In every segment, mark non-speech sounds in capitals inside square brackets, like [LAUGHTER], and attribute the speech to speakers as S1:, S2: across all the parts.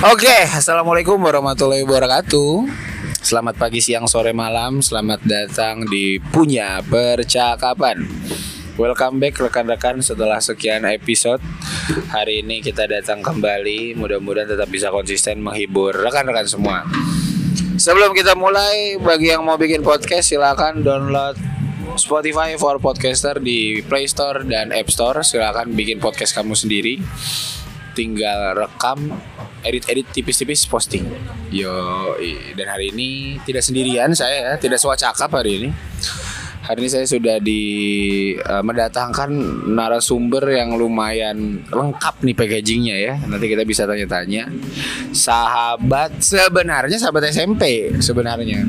S1: Oke, assalamualaikum warahmatullahi wabarakatuh. Selamat pagi, siang, sore, malam. Selamat datang di Punya Percakapan. Welcome back rekan-rekan setelah sekian episode. Hari ini kita datang kembali. Mudah-mudahan tetap bisa konsisten menghibur rekan-rekan semua. Sebelum kita mulai, bagi yang mau bikin podcast silakan download Spotify for podcaster di Play Store dan App Store. Silakan bikin podcast kamu sendiri. Tinggal rekam, edit-edit tipis-tipis posting. Yo, i- dan hari ini tidak sendirian saya ya, tidak swacakap hari ini. Hari ini saya sudah di eh, mendatangkan narasumber yang lumayan lengkap nih packagingnya ya. Nanti kita bisa tanya-tanya. Sahabat sebenarnya sahabat SMP sebenarnya.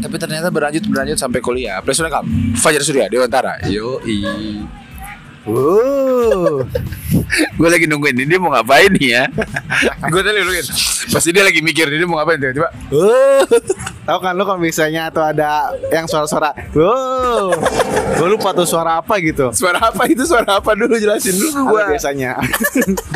S1: Tapi ternyata berlanjut berlanjut sampai kuliah. Please welcome Fajar Surya Dewantara. Yo
S2: Wow.
S1: gue lagi nungguin ini dia mau ngapain nih ya. [LAUGHS] gue tadi nungguin. Pasti dia lagi mikir ini mau ngapain tiba-tiba.
S2: Wow. Tahu kan lu kalau misalnya tuh ada yang suara-suara. Wow. Gue lupa tuh suara apa gitu.
S1: Suara apa itu? Suara apa dulu jelasin dulu
S2: Ada biasanya.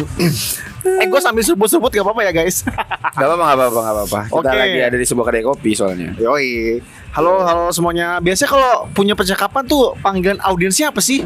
S2: [LAUGHS] eh gue sambil sebut-sebut gak apa-apa ya guys.
S1: Gak apa-apa, gak apa-apa, gak apa-apa. Kita
S2: Oke.
S1: lagi ada di sebuah kedai kopi soalnya.
S2: Yoi. Halo, halo semuanya. Biasanya kalau punya percakapan tuh panggilan audiensnya apa sih?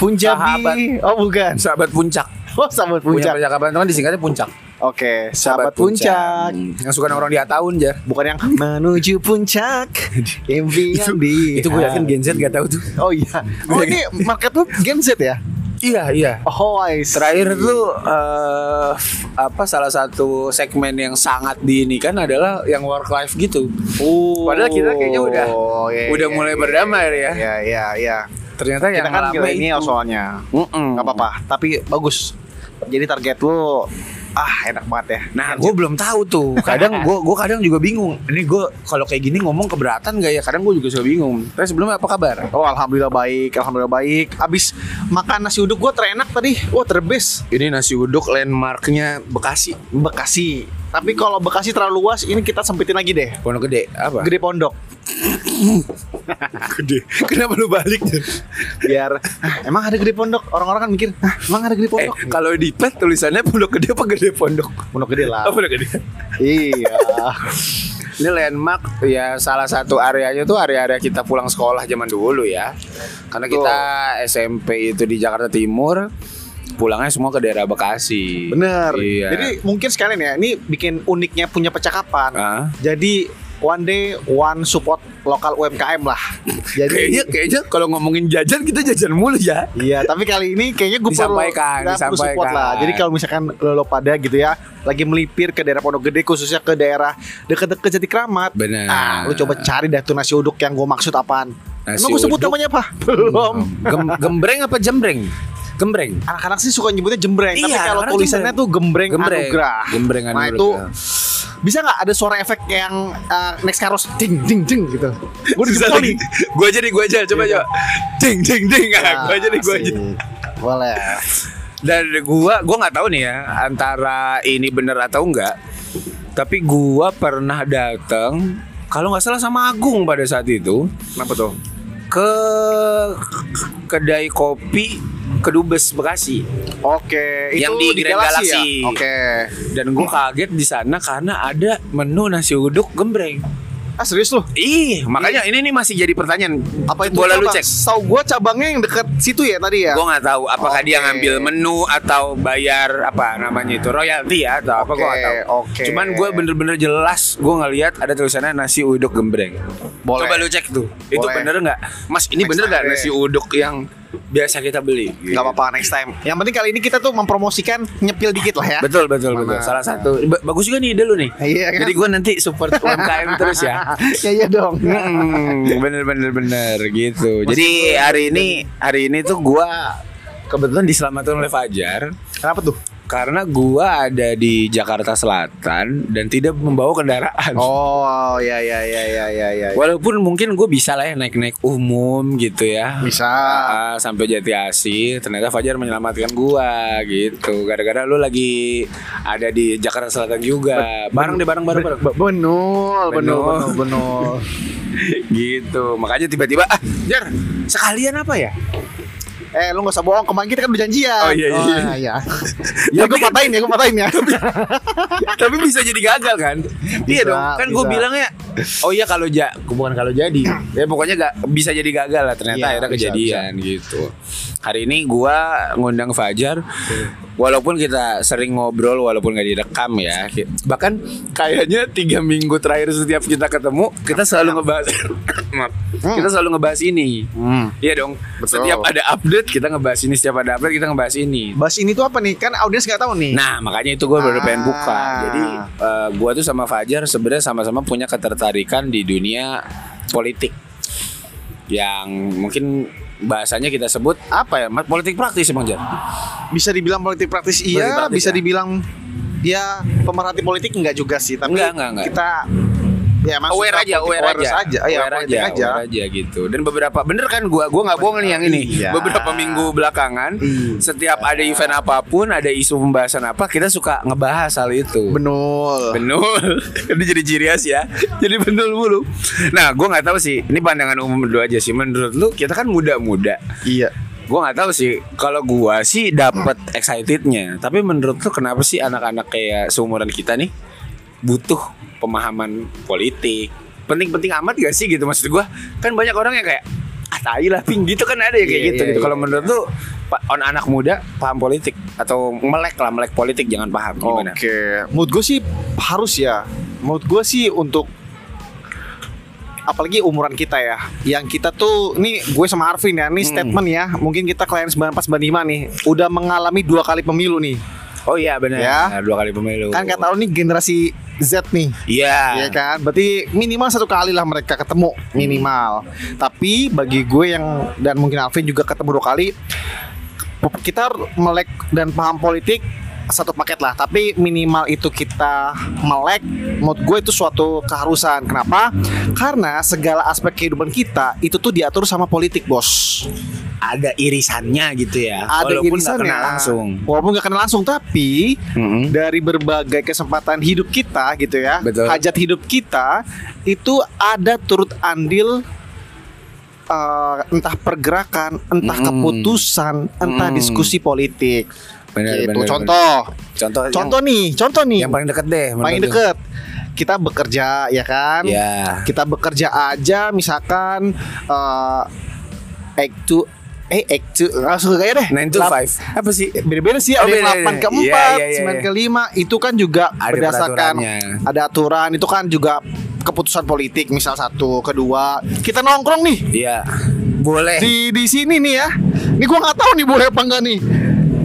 S2: Punjabi.
S1: Sahabat.
S2: Oh bukan.
S1: Sahabat puncak.
S2: Oh sahabat
S1: Punya
S2: puncak.
S1: percakapan itu kan disingkatnya puncak.
S2: Oke, sahabat, puncak.
S1: Hmm, Yang suka nongkrong di Ataun ya.
S2: Bukan yang menuju puncak. [LAUGHS] Impian di.
S1: Itu gue yakin Gen Z gak tahu tuh.
S2: Oh iya. [LAUGHS] Oh ini market lu Gen Z ya?
S1: Iya, iya.
S2: Oh, I see.
S1: Terakhir tuh eh, apa salah satu segmen yang sangat diinikan adalah yang work life gitu.
S2: Oh,
S1: Padahal kita kayaknya udah
S2: iya,
S1: udah
S2: iya,
S1: mulai
S2: iya.
S1: berdamai ya.
S2: Iya, iya, iya.
S1: Ternyata yang
S2: Kita kan
S1: lama
S2: milenial
S1: itu.
S2: soalnya.
S1: Mm-mm.
S2: Gak apa-apa, tapi bagus. Jadi target lu ah enak banget ya.
S1: Nah, gue belum tahu tuh. [LAUGHS] Kadang gue gue kadang juga bingung. Ini gue kalau kayak gini ngomong keberatan gak ya? Kadang gue juga suka bingung. Tapi sebelumnya apa kabar?
S2: Oh alhamdulillah baik, alhamdulillah baik. Abis makan nasi uduk gua terenak tadi. Wah terbes.
S1: Ini nasi uduk landmarknya Bekasi.
S2: Bekasi. Tapi kalau Bekasi terlalu luas, ini kita sempitin lagi deh.
S1: Pondok Gede apa?
S2: Gede Pondok.
S1: Gede. Kenapa lu balik?
S2: Biar emang ada Gede Pondok. Orang-orang kan mikir, ah, emang ada Gede
S1: Eh,
S2: Pondok.
S1: kalau di pet tulisannya Pondok Gede apa Gede Pondok?
S2: Pondok Gede lah.
S1: Oh, Pondok Gede.
S2: iya.
S1: Ini landmark ya salah satu areanya tuh area-area kita pulang sekolah zaman dulu ya. Karena kita SMP itu di Jakarta Timur, pulangnya semua ke daerah Bekasi.
S2: Bener.
S1: Iya.
S2: Jadi mungkin sekalian ya, ini bikin uniknya punya percakapan.
S1: Ah.
S2: Jadi one day one support lokal UMKM lah. [LAUGHS] Jadi
S1: kayaknya kayaknya kalau ngomongin jajan kita jajan mulu ya.
S2: Iya, tapi kali ini kayaknya gue
S1: Disampaikan,
S2: perlu, perlu support
S1: disampaikan.
S2: lah. Jadi kalau misalkan lo, lo pada gitu ya, lagi melipir ke daerah Pondok Gede, khususnya ke daerah deket-deket Jati Kramat.
S1: Benar.
S2: Ah, lu coba cari dah tuh nasi uduk yang gue maksud apaan.
S1: Nasi
S2: Emang gue sebut
S1: uduk?
S2: namanya apa? Belum.
S1: Gem- [LAUGHS] gembreng apa jembreng? Gembreng.
S2: Anak-anak sih suka nyebutnya jembreng, tapi
S1: Iya,
S2: kalau
S1: anak-anak
S2: tulisannya
S1: jembreng.
S2: tuh gembreng,
S1: Gembreng.
S2: anugerah.
S1: Gembreng
S2: Nah
S1: anugerah.
S2: itu bisa nggak ada suara efek yang uh, next karos ding ding ding gitu? Gue di
S1: Susah lagi. Gua aja nih, gua aja. Coba
S2: Iya.
S1: coba. Ding ding ding. Ah, [LAUGHS] gua aja nih, gua aja.
S2: Boleh.
S1: Dan gua gua nggak tahu nih ya antara ini bener atau enggak. Tapi gua pernah datang kalau nggak salah sama Agung pada saat itu
S2: Kenapa tuh?
S1: Ke kedai kopi Kedubes Bekasi.
S2: Oke, itu
S1: Yang di Grand Galaxy.
S2: ya? Oke.
S1: Dan gua kaget di sana karena ada menu nasi uduk gembreng.
S2: Ah serius lu?
S1: Ih, makanya ini nih masih jadi pertanyaan.
S2: Apa itu?
S1: Boleh lu cek.
S2: Tahu gua cabangnya yang deket situ ya tadi ya?
S1: Gue nggak tahu apakah dia
S2: Oke.
S1: ngambil menu atau bayar apa namanya itu royalti ya atau apa gue nggak tahu.
S2: oke.
S1: Cuman gue bener-bener jelas gue ngelihat ada tulisannya nasi uduk gembreng.
S2: Boleh.
S1: Coba lu cek tuh. Itu
S2: Boleh.
S1: bener nggak? Mas ini
S2: Next
S1: bener nggak nasi uduk yang biasa kita beli? Gitu.
S2: Gak apa-apa next time. Yang penting kali ini kita tuh mempromosikan nyepil dikit lah ya.
S1: Betul betul betul.
S2: Mana?
S1: Salah satu Ba- bagus juga nih ide lu nih.
S2: Iya kan?
S1: Jadi gue nanti support UMKM [LAUGHS] terus ya.
S2: ya iya dong.
S1: Hmm, bener bener bener gitu. Jadi hari ini hari ini tuh gua kebetulan diselamatkan oleh Fajar
S2: Kenapa tuh?
S1: Karena gua ada di Jakarta Selatan dan tidak membawa kendaraan.
S2: Oh ya ya ya ya ya ya.
S1: Walaupun mungkin gue bisa lah ya naik-naik umum gitu ya.
S2: Bisa.
S1: Ah, sampai Jati Asih, ternyata Fajar menyelamatkan gua gitu. Gara-gara lu lagi ada di Jakarta Selatan juga. Bareng deh bareng bareng bareng.
S2: Be- Benul, benul,
S1: Benul.
S2: benul, benul. [LAUGHS]
S1: gitu. Makanya tiba-tiba ah, Jar, sekalian apa ya?
S2: Eh lu gak usah bohong Kemarin kita kan udah janjian
S1: Oh, iya, iya.
S2: iya, iya. Ya gue patahin ya Gue patahin ya
S1: Tapi bisa jadi gagal kan? iya
S2: Bisa,
S1: dong. Kan gue
S2: bisa.
S1: bilangnya oh iya kalau ja bukan kalau jadi. Ya pokoknya gak bisa jadi gagal lah ternyata
S2: Iya,
S1: akhirnya
S2: bisa,
S1: kejadian gitu. Hari ini gua ngundang Fajar walaupun kita sering ngobrol walaupun gak direkam ya. Bahkan kayaknya tiga minggu terakhir setiap kita ketemu kita selalu ngebahas [COUGHS] Maaf. kita selalu ngebahas ini.
S2: Hmm.
S1: Iya dong.
S2: Betul.
S1: Setiap ada update kita ngebahas ini, setiap ada update kita ngebahas ini.
S2: Bahas ini tuh apa nih? Kan audiens gak tahu nih
S1: Nah makanya itu gue baru pengen buka
S2: Ah.
S1: Jadi eh, gue tuh sama Fajar sebenarnya sama-sama punya ketertarikan di dunia politik Yang mungkin bahasanya kita sebut apa ya Politik praktis Bang Jar
S2: Bisa dibilang politik praktis
S1: Politik
S2: iya
S1: praktis,
S2: Bisa
S1: ya.
S2: dibilang Ya pemerhati politik enggak juga sih Tapi
S1: Enggak, enggak, enggak.
S2: kita Ya masuk
S1: aware aja, aware aja,
S2: aja. Ya,
S1: aware aja,
S2: aja.
S1: aware aja gitu. Dan beberapa bener kan gua gua nggak bohong nih yang ini.
S2: Iya.
S1: Beberapa minggu belakangan,
S2: Iya.
S1: setiap ada event apa pun, ada isu pembahasan apa, kita suka ngebahas hal itu.
S2: Benul
S1: Benul [LAUGHS] Ini jadi ciri khas ya Jadi benul mulu Nah gue gak tahu sih Ini pandangan umum dulu aja sih Menurut lu kita kan muda-muda
S2: Iya
S1: Gue gak tahu sih Kalau gue sih dapet excitednya Tapi menurut lu kenapa sih Anak-anak kayak seumuran kita nih Butuh pemahaman politik Penting-penting amat gak sih gitu Maksud gue Kan banyak orang yang kayak Ah tai lah ping gitu kan ada ya kayak
S2: Iya,
S1: gitu,
S2: iya,
S1: gitu.
S2: iya,
S1: Kalau
S2: iya.
S1: menurut lu pa- On anak muda paham politik Atau melek lah melek politik Jangan paham gimana
S2: Oke, menurut gue sih harus ya. Menurut gue sih untuk apalagi umuran kita ya. Yang kita tuh ini gue sama Arvin ya, ini
S1: Hmm.
S2: statement ya. Mungkin kita klien 94 95 nih, udah mengalami dua kali pemilu nih.
S1: Oh iya benar
S2: Ya.
S1: Dua kali pemilu
S2: Kan kata lu nih generasi Z nih.
S1: Iya
S2: Ya kan, berarti minimal satu kali lah mereka ketemu minimal. Tapi bagi gue yang dan mungkin Alvin juga ketemu dua kali, kita melek dan paham politik satu paket lah. Tapi minimal itu kita melek, menurut gue itu suatu keharusan. Kenapa? Karena segala aspek kehidupan kita itu tuh diatur sama politik, bos.
S1: Ada irisannya gitu ya
S2: Ada
S1: Walaupun
S2: irisannya
S1: kena langsung
S2: Walaupun nggak kena langsung, tapi
S1: Mm-mm.
S2: dari berbagai kesempatan hidup kita gitu ya
S1: Betul.
S2: hajat hidup kita itu ada turut andil eh, entah pergerakan entah
S1: Mm.
S2: keputusan entah
S1: Mm.
S2: diskusi politik
S1: Bener,
S2: gitu.
S1: bener,
S2: contoh.
S1: Contoh yang-
S2: contoh nih contoh nih.
S1: Yang, paling deket deh
S2: paling deket. Kita bekerja ya kan?
S1: Ya
S2: kita bekerja aja misalkan eh act to eh act to langsung kayak deh.
S1: 9 to 5 Apa sih?
S2: beda-beda sih
S1: Oh,
S2: ada yang
S1: beda-beda.
S2: 8 ke 4,
S1: Iya, iya, iya,
S2: 9
S1: iya.
S2: ke 5 itu kan juga
S1: Ada
S2: berdasarkan ada aturan itu kan juga keputusan politik misal satu kedua. Kita nongkrong nih.
S1: Iya. Boleh.
S2: Di di sini nih ya. Ini gua nggak tahu nih boleh apa enggak nih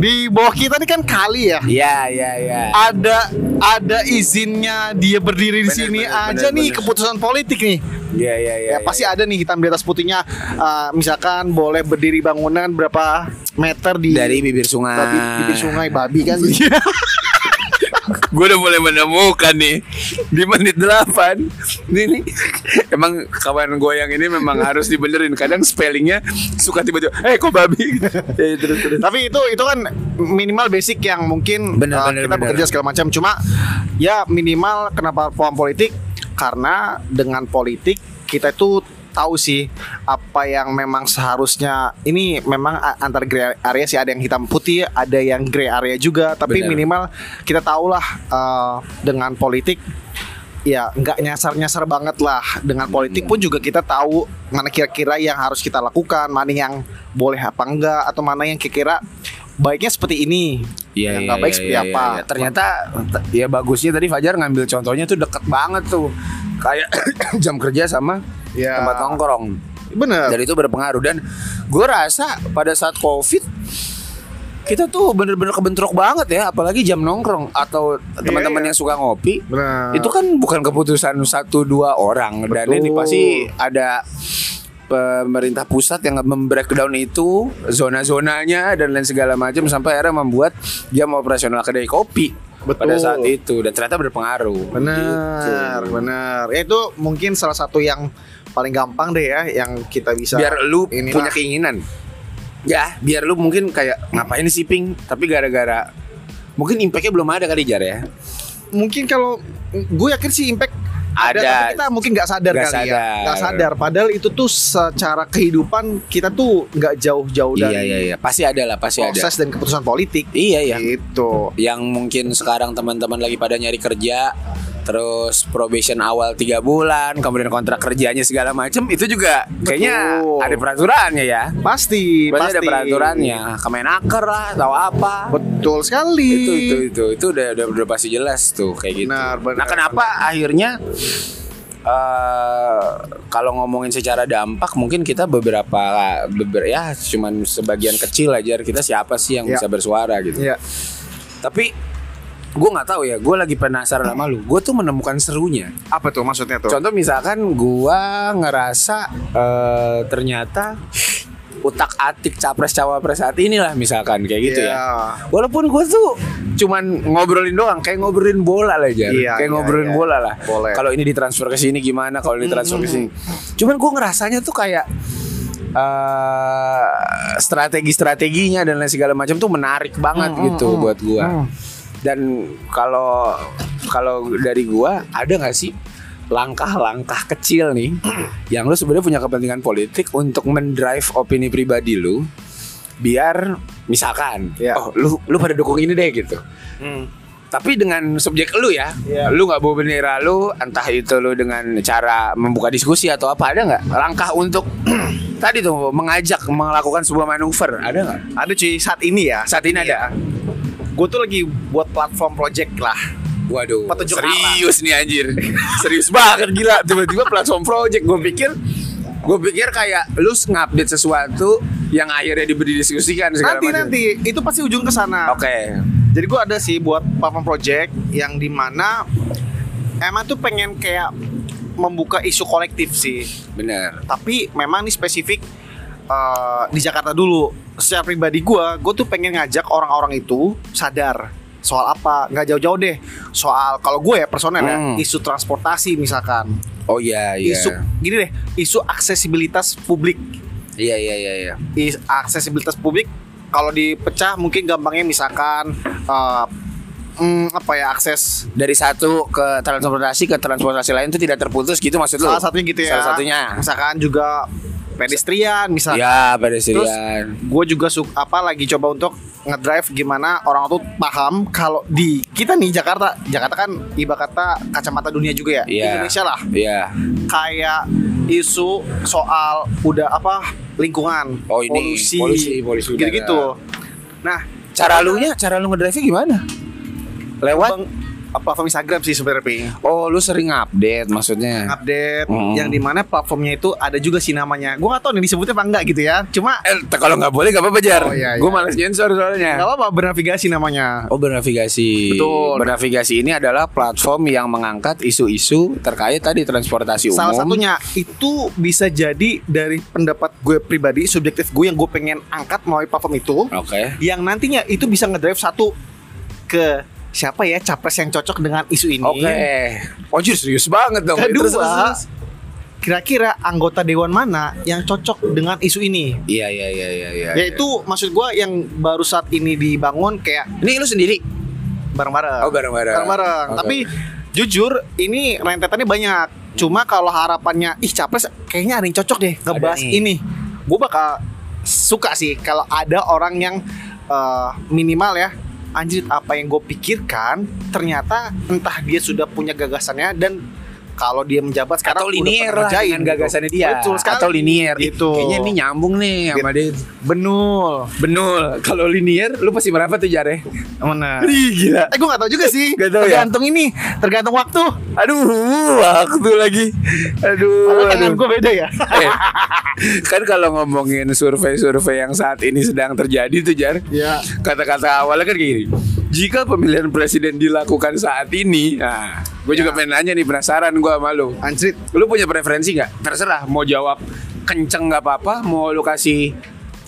S2: di bawah kita nih kan kali ya?
S1: Iya iya iya.
S2: Ada ada izinnya dia berdiri di
S1: Bener,
S2: sini
S1: bener,
S2: aja
S1: bener,
S2: nih
S1: bener.
S2: keputusan politik nih.
S1: Iya iya iya
S2: ya, pasti ada nih hitam di atas putihnya. Eh, misalkan boleh berdiri bangunan berapa meter di
S1: Dari bibir sungai.
S2: Babi, bibir sungai babi kan [LAUGHS]
S1: Gue udah mulai menemukan nih Di menit 8 Ini nih Emang kawan gue yang ini memang harus dibenerin Kadang spellingnya suka tiba-tiba Eh kok babi ya, [LAUGHS] terus, terus.
S2: Tapi itu itu kan minimal basic yang mungkin
S1: Bener,
S2: uh,
S1: bener,
S2: kita
S1: bener.
S2: bekerja segala macam. Cuma ya minimal kenapa paham politik karena dengan politik kita itu tahu sih apa yang memang seharusnya ini memang antar gray area sih ada yang hitam putih, ada yang gray area juga. Tapi
S1: Bener.
S2: minimal kita tahulah uh, dengan politik ya nggak nyasar-nyasar banget lah dengan politik pun juga kita tahu mana kira-kira yang harus kita lakukan mana yang boleh apa enggak atau mana yang kira-kira baiknya seperti ini
S1: Iya,
S2: yang
S1: iya,
S2: nggak baik
S1: iya,
S2: seperti
S1: iya,
S2: apa
S1: iya. Ternyata t- ya bagusnya tadi Fajar ngambil contohnya tuh deket banget tuh. Kayak [COUGHS] jam kerja sama
S2: Ya.
S1: tempat nongkrong.
S2: bener
S1: Dan itu berpengaruh dan gue rasa pada saat Covid kita tuh bener-bener kebentrok banget ya apalagi jam nongkrong atau teman-teman
S2: iya.
S1: yang suka ngopi
S2: bener
S1: itu kan bukan keputusan satu dua orang dan
S2: Betul.
S1: ini pasti ada pemerintah pusat yang membreakdown itu zona-zonanya dan lain segala macam sampai akhirnya membuat jam operasional kedai kopi
S2: Betul.
S1: pada saat itu dan ternyata berpengaruh.
S2: bener
S1: Gitu.
S2: bener ya itu mungkin salah satu yang paling gampang deh ya yang kita bisa
S1: Biar lu
S2: inilah.
S1: punya keinginan. Ya, biar lu mungkin kayak ngapain sih ping, tapi gara-gara mungkin impactnya belum ada kali jar ya.
S2: mungkin kalau gue yakin sih impact ada,
S1: Ada.
S2: tapi kita mungkin nggak sadar
S1: Nggak
S2: kali ya
S1: sadar.
S2: nggak sadar padahal itu tuh secara kehidupan kita tuh nggak jauh-jauh
S1: Iya
S2: dari
S1: iya iya, pasti ada lah, pasti ada.
S2: proses dan keputusan politik
S1: Iya iya.
S2: gitu
S1: Yang mungkin sekarang teman-teman lagi pada nyari kerja, terus probation awal tiga bulan, kemudian kontrak kerjanya segala macam, itu juga kayaknya
S2: Betul.
S1: ada peraturannya ya.
S2: pasti
S1: Berarti
S2: pasti
S1: ada peraturannya, Kemenaker lah, atau apa.
S2: betul sekali
S1: itu itu itu itu udah udah, udah pasti jelas tuh kayak gitu.
S2: Benar, benar,
S1: nah kenapa akhirnya eh kalau ngomongin secara dampak mungkin kita beberapa beber ya cuman sebagian kecil aja kita siapa sih yang
S2: Ya.
S1: bisa bersuara gitu.
S2: Iya.
S1: Tapi gue nggak tahu ya, gue lagi penasaran sama lu. Gue tuh menemukan serunya.
S2: apa tuh maksudnya tuh
S1: Contoh misalkan gue ngerasa eh, ternyata utak atik capres cawapres saat inilah misalkan kayak gitu
S2: Iya.
S1: ya. Walaupun gue tuh cuman ngobrolin doang, kayak ngobrolin bola lah aja,
S2: Iya,
S1: kayak
S2: iya,
S1: ngobrolin
S2: iya.
S1: bola lah. Kalau ini ditransfer ke sini gimana, kalau ini transfer ke sini. Cuman gue ngerasanya tuh kayak eh strategi-strateginya dan lain segala macam tuh menarik banget gitu buat gue. Dan kalau kalau dari gua ada nggak sih langkah-langkah kecil nih [CLEARS THROAT] yang lu sebenarnya punya kepentingan politik untuk mendrive opini pribadi lu biar misalkan
S2: Ya.
S1: oh lu lu pada dukung ini deh gitu. Tapi dengan subjek lu ya
S2: Ya.
S1: lu nggak bawa bendera lu entah itu lu dengan cara membuka diskusi atau apa ada nggak langkah untuk [CLEARS THROAT] tadi tuh mengajak melakukan sebuah manuver ada nggak?
S2: Ada cuy saat ini ya.
S1: Saat ini ada
S2: gue tuh lagi buat platform project lah.
S1: Waduh,
S2: Petunjuk
S1: serius nih anjir, [LAUGHS] serius banget gila. Tiba-tiba platform project, gue pikir, gue pikir kayak lu ngupdate sesuatu yang akhirnya didiskusikan segala
S2: nanti
S1: macam.
S2: nanti. Itu pasti ujung ke sana.
S1: Oke,
S2: jadi gue ada sih buat platform project yang di mana emang tuh pengen kayak membuka isu kolektif sih.
S1: Bener.
S2: tapi memang nih spesifik eh, di Jakarta dulu secara pribadi gue gue tuh pengen ngajak orang-orang itu sadar soal apa nggak jauh-jauh deh soal kalau gue ya personel ya
S1: Hmm.
S2: isu transportasi misalkan
S1: Oh iya iya.
S2: isu gini deh isu aksesibilitas publik
S1: Iya iya iya iya.
S2: Is- aksesibilitas publik kalau dipecah mungkin gampangnya misalkan eh, hmm, apa ya akses
S1: Dari satu ke transportasi ke transportasi lain itu tidak terputus gitu maksud lu?
S2: salah satunya gitu ya
S1: Salah satunya.
S2: misalkan juga pedestrian misalkan
S1: Ya pedestrian.
S2: gue juga suka apa lagi coba untuk ngedrive gimana orang tuh paham kalau di kita nih Jakarta Jakarta kan ibarat kata kacamata dunia juga ya
S1: Iya.
S2: Indonesia lah
S1: Iya.
S2: kayak isu soal udah apa lingkungan
S1: Oh, ini,
S2: polusi
S1: polusi, polusi
S2: gitu-gitu nah
S1: Cara lu nya, cara lu ngedrive gimana? Lewat?
S2: Bang, platform Instagram sih sebenarnya.
S1: Oh lu sering update maksudnya?
S2: update
S1: Hmm.
S2: yang di mana platformnya itu ada juga sih namanya gue gak tahu nih disebutnya apa enggak gitu ya cuma
S1: Eh, kalau nggak boleh nggak apa-apa jar.
S2: Oh, iya, iya.
S1: Gue males nyensor soalnya.
S2: nggak apa-apa bernavigasi namanya
S1: Oh bernavigasi.
S2: Betul.
S1: Bernavigasi ini adalah platform yang mengangkat isu-isu terkait tadi transportasi umum.
S2: Salah satunya itu bisa jadi dari pendapat gue pribadi, subjektif gue yang gue pengen angkat melalui platform itu,
S1: Oke.
S2: yang nantinya itu bisa ngedrive satu ke siapa ya capres yang cocok dengan isu ini.
S1: Oke. Oh jadi serius banget dong.
S2: Kedua, kira-kira anggota dewan mana yang cocok dengan isu ini?
S1: Iya iya iya iya. iya.
S2: Yaitu maksud gue yang baru saat ini dibangun kayak
S1: Ini lu sendiri?
S2: bareng-bareng.
S1: Oh bareng-bareng.
S2: Bareng-bareng.
S1: Oke,
S2: Tapi jujur ini rentetannya banyak. Cuma kalau harapannya ih capres kayaknya ada yang cocok deh ngebahas ini. Gue bakal suka sih kalau ada orang yang eh, minimal ya anjir apa yang gue pikirkan ternyata entah dia sudah punya gagasannya dan kalau dia menjabat sekarang
S1: atau linier lah dengan
S2: gitu.
S1: gagasannya dia.
S2: Betul sekali.
S1: Atau linier. Ih,
S2: Gitu.
S1: Kayaknya ini nyambung nih sama dia.
S2: Benul.
S1: Benul. Kalau linier, lu pasti berapa tuh jare?
S2: Mana?
S1: Ih gila.
S2: Eh gue gak tau juga sih
S1: Gak tahu ya?
S2: Tergantung ini Tergantung waktu
S1: Aduh, waktu lagi. Aduh, aduh.
S2: tangan gue beda ya [LAUGHS]
S1: Eh, kan kalau ngomongin survei-survei yang saat ini sedang terjadi tuh Jar
S2: Ya.
S1: Kata-kata awalnya kan kayak gini Jika pemilihan presiden dilakukan saat ini Nah, gue juga
S2: Ya.
S1: pengen nanya nih penasaran gue sama lu
S2: Anjrit
S1: Lu punya preferensi nggak? Terserah mau jawab kenceng nggak apa-apa Mau lu kasih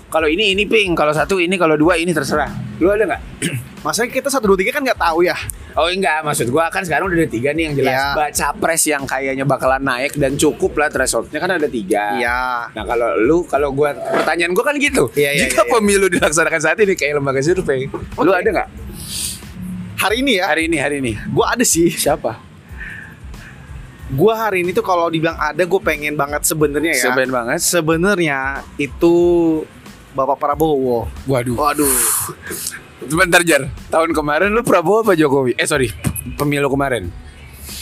S1: kalau ini ini ping, kalau satu ini, kalau dua ini terserah. Lu ada nggak? [CLEARS THROAT]
S2: Masalahnya kita satu dua tiga kan nggak tahu ya.
S1: Oh enggak, maksud gua kan sekarang udah ada tiga nih yang jelas.
S2: Iya.
S1: Baca pres yang kayaknya bakalan naik dan cukup lah thresholdnya kan ada tiga.
S2: Iya.
S1: Nah kalau lu, kalau gua pertanyaan gua kan gitu.
S2: Iya, iya,
S1: Jika
S2: iya, iya.
S1: pemilu dilaksanakan saat ini kayak lembaga survei, lu
S2: Oke.
S1: ada nggak
S2: Hari ini ya,
S1: hari ini hari ini?
S2: gue ada sih.
S1: Siapa?
S2: Gua hari ini tuh kalau dibilang ada, gue pengen banget sebenarnya ya.
S1: Seben banget.
S2: Sebenarnya itu Bapak Prabowo.
S1: Waduh.
S2: Waduh.
S1: Sebentar Jar. Tahun kemarin lu Prabowo apa Jokowi? Eh sorry, pemilu kemarin.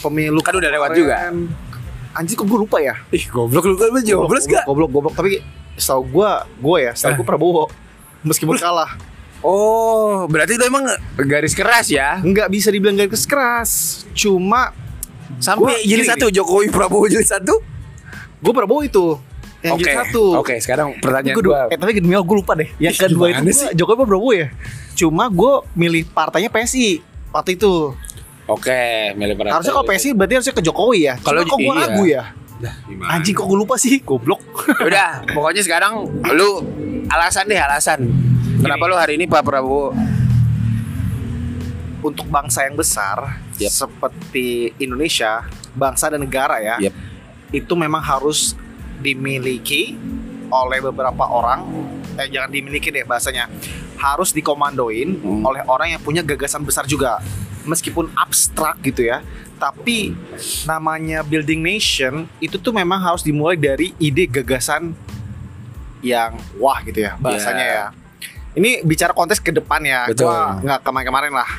S2: Pemilu
S1: Kan udah lewat
S2: kemarin- Anjir kok gue lupa ya?
S1: Ih, goblok lu kan
S2: goblok,
S1: gak?
S2: goblok, goblok. Tapi setahu gue, gue ya, setahu gue Prabowo. Meskipun kalah,
S1: Oh, berarti lu emang garis keras ya?
S2: nggak bisa dibilang garis keras. Cuma
S1: Sampai
S2: Gua
S1: jilid
S2: gini
S1: satu Jokowi Prabowo jilid satu?
S2: gue Prabowo itu yang jadi satu.
S1: Oke, sekarang pertanyaan
S2: Kedua,
S1: gua.
S2: eh tapi kedua gue lupa deh. Yang kedua itu
S1: sih?
S2: Jokowi apa Prabowo ya? Cuma gue milih partainya PSI waktu itu.
S1: Oke, milih perhatian.
S2: Harusnya kalau PSI berarti harusnya ke Jokowi ya.
S1: Kalau
S2: kok gue
S1: iya.
S2: ragu ya.
S1: Gimana?
S2: Anjing kok gue lupa sih, goblok.
S1: Udah, pokoknya sekarang lu alasan deh alasan. Kenapa lu hari ini Pak Prabowo?
S2: Untuk bangsa yang besar
S1: Yep.
S2: seperti Indonesia, bangsa dan negara ya,
S1: Yep.
S2: itu memang harus dimiliki oleh beberapa orang. Eh jangan dimiliki deh bahasanya. Harus dikomandoin
S1: Hmm.
S2: oleh orang yang punya gagasan besar juga. Meskipun abstrak gitu ya, tapi namanya building nation itu tuh memang harus dimulai dari ide gagasan yang wah gitu ya bahasanya
S1: Ya.
S2: ya. Ini bicara konteks ke depan ya,
S1: Betul.
S2: gua nggak kemarin-kemarin lah.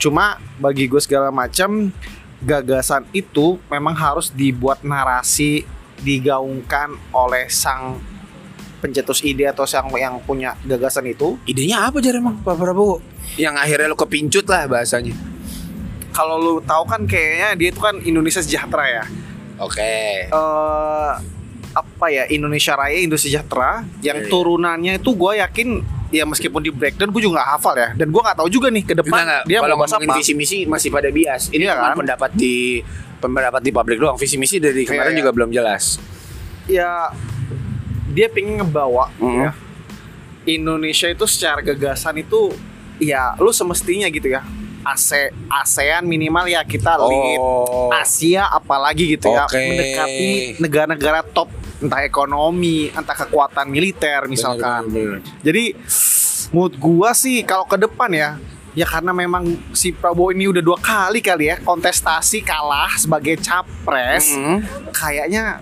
S2: Cuma bagi gue segala macam gagasan itu memang harus dibuat narasi digaungkan oleh sang pencetus ide atau sang yang punya gagasan itu.
S1: Idenya apa jar emang Pak Prabowo? Yang akhirnya lu kepincut lah bahasanya.
S2: Kalau lu tahu kan kayaknya dia itu kan Indonesia sejahtera ya.
S1: Oke.
S2: eh apa ya Indonesia Raya Indonesia Sejahtera yang
S1: Iya, iya.
S2: turunannya itu gue yakin ya meskipun di breakdown gue juga nggak hafal ya dan gue nggak tahu juga nih ke depan
S1: enggak.
S2: dia
S1: Kalau ngomongin
S2: apa
S1: visi misi masih pada bias. Ini
S2: Iya kan?
S1: pendapat di pendapat di publik doang. Visi misi dari kemarin
S2: Iya, iya.
S1: juga belum jelas.
S2: ya dia pengen ngebawa
S1: Mhm.
S2: ya Indonesia itu secara gagasan itu ya lu semestinya gitu ya ASE ASEAN minimal ya kita lead
S1: Oh.
S2: Asia apalagi gitu ya
S1: Oke.
S2: mendekati negara-negara top entah ekonomi entah kekuatan militer misalkan
S1: Bener, bener, bener.
S2: Jadi menurut gua sih kalau ke depan ya ya karena memang si Prabowo ini udah dua kali kali ya kontestasi kalah sebagai capres
S1: Mhm.
S2: kayaknya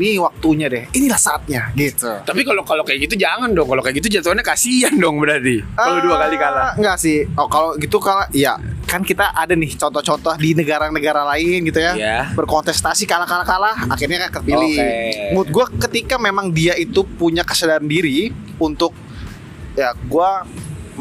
S2: ini waktunya deh inilah saatnya gitu
S1: Tapi kalau kalau kayak gitu jangan dong. Kalau kayak gitu jatuhannya kasihan dong berarti. Kalau dua kali kalah.
S2: Ah, enggak sih oh kalau gitu kalah ya kan kita ada nih contoh-contoh di negara-negara lain gitu ya
S1: Iya.
S2: berkontestasi kalah-kalah kalah akhirnya kan kepilih
S1: Oke.
S2: menurut gua ketika memang dia itu punya kesadaran diri untuk ya gua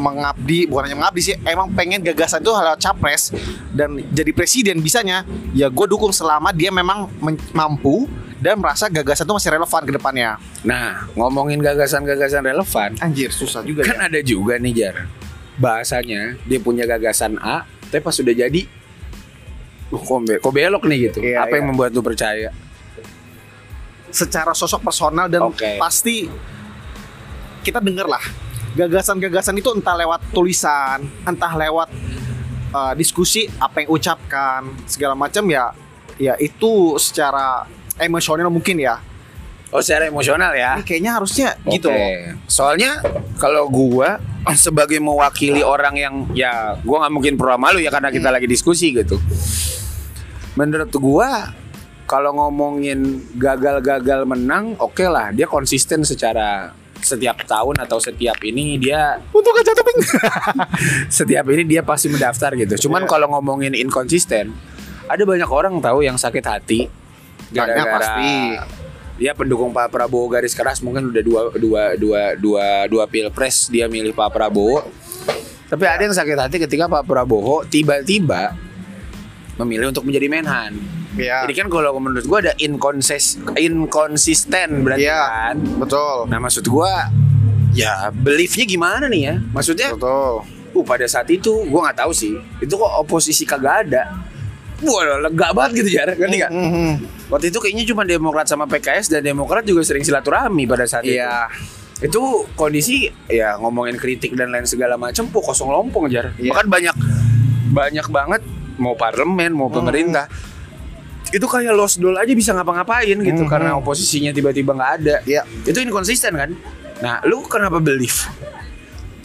S2: mengabdi bukan hanya mengabdi sih emang pengen gagasan itu hal capres dan jadi presiden bisanya ya gue dukung selama dia memang mampu dan merasa gagasan itu masih relevan ke depannya
S1: Nah, ngomongin gagasan-gagasan relevan,
S2: anjir susah juga
S1: kan
S2: ya
S1: ada juga nih Jar. Bahasanya dia punya gagasan A, tapi pas sudah jadi uh, kok, be- kok belok nih gitu.
S2: Iya,
S1: Apa yang
S2: iya.
S1: membuat lu percaya?
S2: secara sosok personal dan
S1: Oke.
S2: pasti kita denger lah gagasan-gagasan itu entah lewat tulisan entah lewat uh, diskusi apa yang ucapkan segala macam ya ya itu secara emosional mungkin ya
S1: Oh, secara emosional ya.
S2: ini kayaknya harusnya gitu
S1: Oke.
S2: loh
S1: Soalnya kalau gua [CLEARS THROAT] sebagai mewakili orang yang ya gua nggak mungkin pro sama lu ya karena kita lagi diskusi gitu. Menurut gua kalau ngomongin gagal-gagal menang, oke lah, dia konsisten secara setiap tahun atau setiap ini dia
S2: untuk aja tapi [LAUGHS]
S1: setiap ini dia pasti mendaftar gitu. Cuman
S2: Iya.
S1: kalau ngomongin inkonsisten, ada banyak orang tahu yang sakit hati
S2: Banyak pasti.
S1: dia pendukung Pak Prabowo garis keras mungkin udah dua dua dua dua dua pilpres dia milih Pak Prabowo. Tapi ada yang sakit hati ketika Pak Prabowo tiba-tiba memilih untuk menjadi menhan.
S2: Ya
S1: Jadi kan kalau menurut gua ada inkonsis inkonsisten berarti
S2: Iya.
S1: kan.
S2: betul
S1: Nah maksud gua ya beliefnya gimana nih ya? Maksudnya
S2: betul
S1: Uh pada saat itu gua nggak tahu sih. Itu kok oposisi kagak ada. Wah lega banget gitu ya, ngerti nggak?
S2: Mhm.
S1: Waktu itu kayaknya cuma Demokrat sama PKS dan Demokrat juga sering silaturahmi pada saat
S2: Iya.
S1: itu. Itu kondisi ya ngomongin kritik dan lain segala macam, po kosong lompong jar.
S2: Iya.
S1: Bahkan banyak banyak banget mau parlemen mau pemerintah itu kayak lost doll aja bisa ngapa-ngapain gitu
S2: Mhm.
S1: karena oposisinya tiba-tiba nggak ada.
S2: Iya.
S1: Itu inkonsisten kan? Nah, lu kenapa belief?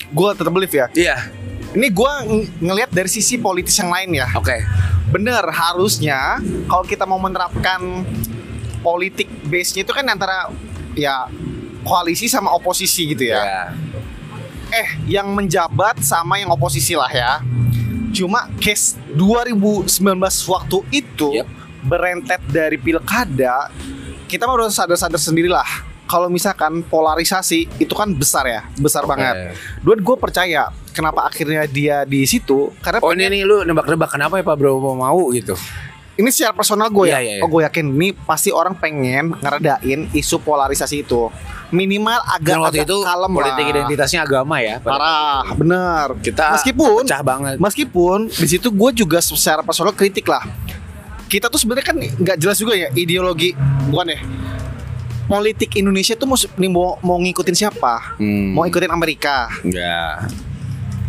S2: gue tetap believe ya
S1: Iya,
S2: ini gue ng- ngelihat dari sisi politis yang lain ya
S1: oke.
S2: bener harusnya kalau kita mau menerapkan politik base-nya itu kan antara ya koalisi sama oposisi gitu ya.
S1: Ya.
S2: Eh, yang menjabat sama yang oposisi lah ya. Cuma case 2019 waktu itu
S1: Yep.
S2: Berentet dari pilkada, kita mah udah sadar-sadar sendirilah. Kalau misalkan polarisasi itu kan besar ya, besar banget. Dan gue percaya kenapa akhirnya dia di situ karena
S1: Oh ini nih lu nebak-nebak kenapa ya Pak Bro mau mau gitu?
S2: ini secara personal gue ya,
S1: Iya, iya, iya.
S2: oh gue yakin ini pasti orang pengen ngeredain isu polarisasi itu minimal agak
S1: Dan waktu
S2: agak
S1: itu
S2: kalem
S1: politik
S2: lah.
S1: identitasnya agama ya.
S2: parah bener
S1: Kita
S2: meskipun
S1: pecah banget.
S2: meskipun di situ gue juga secara personal kritik lah kita tuh sebenarnya kan nggak jelas juga ya ideologi bukan ya politik Indonesia tuh mau nih mau, mau ngikutin siapa
S1: Hmm.
S2: mau ikutin Amerika
S1: Ya.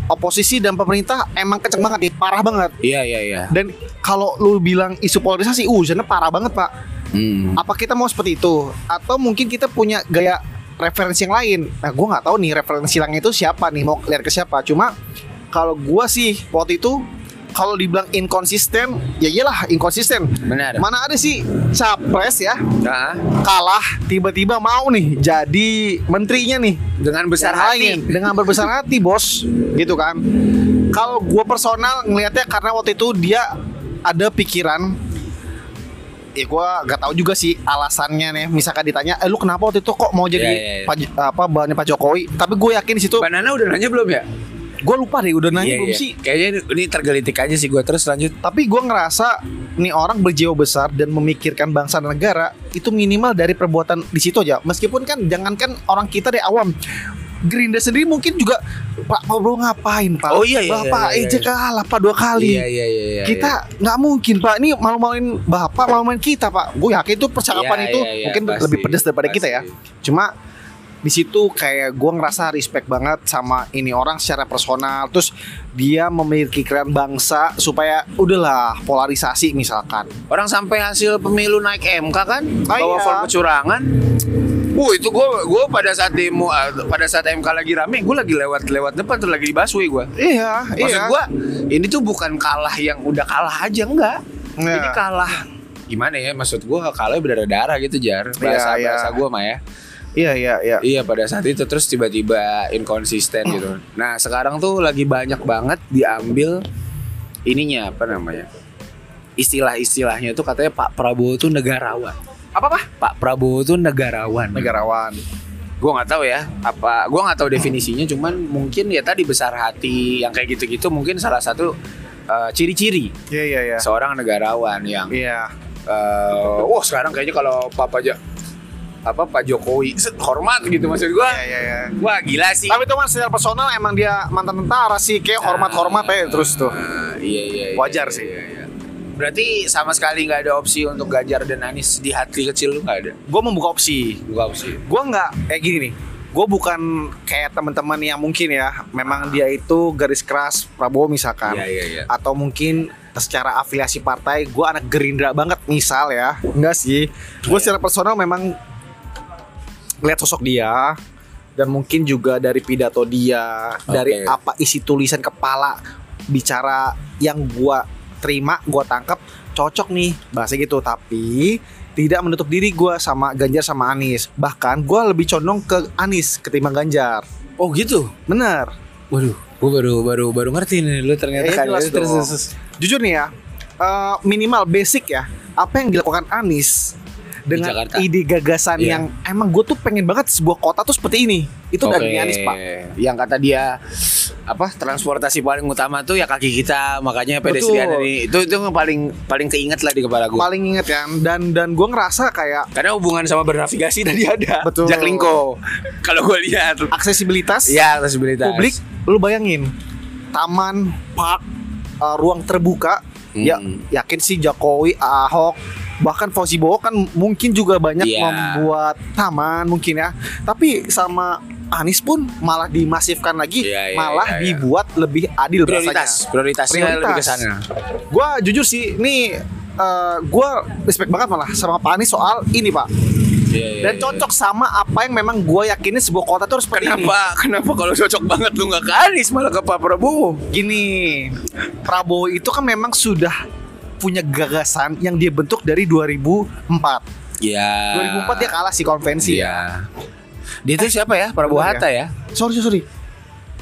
S2: oposisi dan pemerintah emang kenceng banget nih parah banget
S1: Iya iya iya.
S2: dan kalau lu bilang isu polarisasi uh sana parah banget pak
S1: Hmm.
S2: apa kita mau seperti itu atau mungkin kita punya gaya referensi yang lain nah gue nggak tahu nih referensi yang itu siapa nih mau lihat ke siapa cuma kalau gue sih waktu itu kalau dibilang inkonsisten ya iyalah inkonsisten
S1: Benar.
S2: mana ada sih capres ya
S1: Nah,
S2: kalah tiba-tiba mau nih jadi menterinya nih
S1: dengan besar
S2: yang
S1: hati.
S2: lain dengan berbesar hati bos gitu kan kalau gue personal ngelihatnya karena waktu itu dia ada pikiran ya gue gak tahu juga sih alasannya nih misalkan ditanya eh lu kenapa waktu itu kok mau jadi
S1: Iya, iya, iya.
S2: Pak- apa bahannya Pak Jokowi tapi gue yakin di situ
S1: Banana udah nanya belum ya?
S2: Gue lupa deh udah nanya
S1: Iya,
S2: belum
S1: iya.
S2: sih
S1: Kayaknya ini- ini tergelitik aja sih gue terus lanjut.
S2: tapi gue ngerasa nih orang berjiwa besar dan memikirkan bangsa dan negara itu minimal dari perbuatan di situ aja meskipun kan jangankan orang kita dari awam Gerindra sendiri mungkin juga Pak Prabowo ngapain Pak?
S1: Oh, iya, iya,
S2: Bapak
S1: iya, iya,
S2: aja kalah Pak dua kali.
S1: Iya iya iya. iya
S2: kita nggak mungkin Pak ini malu-maluin Bapak malu-maluin kita Pak. Gue yakin itu percakapan
S1: Iya,
S2: itu
S1: iya, iya,
S2: mungkin
S1: pasti,
S2: lebih pedas daripada kita ya.
S1: pasti.
S2: Cuma di situ kayak gue ngerasa respect banget sama ini orang secara personal terus dia memiliki keren bangsa supaya udahlah polarisasi misalkan
S1: Orang sampai hasil pemilu naik MK kan,
S2: Ah,
S1: bawa
S2: iya.
S1: form kecurangan. Uh itu gue gue pada saat demo ah, pada saat MK lagi rame, gue lagi lewat lewat depan tuh lagi dibasui gue.
S2: iya
S1: Maksud
S2: iya
S1: gue ini tuh bukan kalah yang udah kalah aja enggak.
S2: Iya.
S1: Ini kalah gimana ya? Maksud gue kalah berdarah-darah gitu jar. Bahasa
S2: Iya, iya.
S1: bahasa gue mah ya.
S2: Iya iya iya
S1: Iya pada saat itu terus tiba-tiba inkonsisten gitu. Nah sekarang tuh lagi banyak banget diambil ininya apa namanya istilah-istilahnya tuh katanya Pak Prabowo tuh negarawan.
S2: apa apa
S1: Pak Prabowo tuh negarawan.
S2: negarawan
S1: Gue nggak tahu ya apa. Gue nggak tahu definisinya. Cuman mungkin ya tadi besar hati yang kayak gitu-gitu mungkin salah satu eh, ciri-ciri
S2: iya iya iya
S1: seorang negarawan yang
S2: iya
S1: eh wah sekarang kayaknya kalau Papa Ja- apa Pak Jokowi hormat gitu maksud gue.
S2: iya iya iya
S1: Wah gila sih.
S2: tapi itu mas secara personal emang dia mantan tentara sih kayak hormat hormat aja terus tuh
S1: Ah, iya iya. iya,
S2: Wajar
S1: iya,
S2: sih.
S1: iya, iya. Berarti sama sekali nggak ada opsi untuk Ganjar dan Anies di hati kecil lu nggak ada.
S2: gue membuka opsi
S1: Bukan opsi.
S2: gue nggak kayak gini nih gue bukan kayak teman-teman yang mungkin ya memang dia itu garis keras Prabowo misalkan
S1: Iya iya iya.
S2: atau mungkin secara afiliasi partai gue anak Gerindra banget misal ya enggak sih gue secara personal memang lihat sosok dia dan mungkin juga dari pidato dia dari
S1: Oke.
S2: apa isi tulisan kepala bicara yang gue terima gue tangkap cocok nih bahasa gitu. Tapi tidak menutup diri gue sama Ganjar sama Anies. Bahkan gue lebih condong ke Anies ketimbang Ganjar.
S1: Oh gitu.
S2: bener.
S1: Waduh, gue baru baru baru ngerti nih lu ternyata
S2: Eh, jelas
S1: Terus, terus,
S2: jujur nih ya eh, minimal basic ya apa yang dilakukan Anies dengan
S1: Jakarta.
S2: ide gagasan
S1: Iya.
S2: yang emang gue tuh pengen banget sebuah kota tuh seperti ini itu dari
S1: Oke.
S2: Anies pak
S1: Yang kata dia apa transportasi paling utama tuh ya kaki kita makanya pedestrian ini itu itu yang paling paling keinget lah di kepala gue
S2: paling inget kan dan dan gue ngerasa kayak
S1: karena hubungan sama bernavigasi tadi ada
S2: Betul.
S1: Jaklingko kalau gue lihat
S2: aksesibilitas
S1: ya aksesibilitas
S2: publik lu bayangin taman park eh, ruang terbuka ya
S1: Hmm.
S2: yakin sih Jokowi Ahok bahkan Fauzi Bowo kan mungkin juga banyak
S1: Iya.
S2: membuat taman mungkin ya tapi sama Anies pun malah dimasifkan lagi
S1: Iya, iya,
S2: malah
S1: iya, iya.
S2: dibuat lebih adil
S1: prioritas
S2: rasanya.
S1: prioritasnya
S2: Prioritas.
S1: lebih ke sana
S2: Gua jujur sih ini eh, gua respect banget malah sama Pak Anies soal ini Pak
S1: Iya,
S2: dan cocok sama apa yang memang gue yakinin sebuah kota tuh harus seperti ini.
S1: Kenapa? Kenapa kalau cocok banget lu nggak ke Anies malah ke Pak Prabowo?
S2: Gini, Prabowo itu kan memang sudah punya gagasan yang dia bentuk dari 2004.
S1: Ya.
S2: 2004 dia kalah sih konvensi ya.
S1: Iya. Dia itu siapa ya? Prabowo
S2: ya?
S1: Hatta ya?
S2: Sorry, sorry, sorry.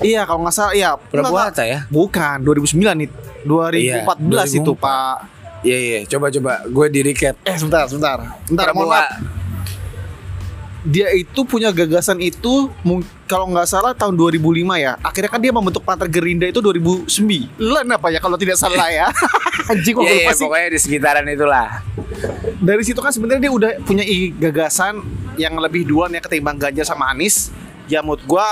S2: Iya, kalau nggak salah iya.
S1: Prabowo Hatta ya?
S2: Bukan, 2009 nih. 2014
S1: Iya,
S2: itu,
S1: 2004.
S2: Pak.
S1: Iya iya, coba coba gue di recap.
S2: Eh, sebentar, sebentar. Sebentar, mohon
S1: Prabowo
S2: maaf. Dia itu punya gagasan itu kalau nggak salah tahun 2005 ya. Akhirnya kan dia membentuk Partai Gerindra itu 2009 apa ya kalau tidak salah ya. [LAUGHS] Anjing kok
S1: Iya,
S2: sih.
S1: pokoknya di sekitaran itulah.
S2: Dari situ kan sebenarnya dia udah punya gagasan yang lebih duluan ya ketimbang Ganjar sama Anies. Ya menurut gua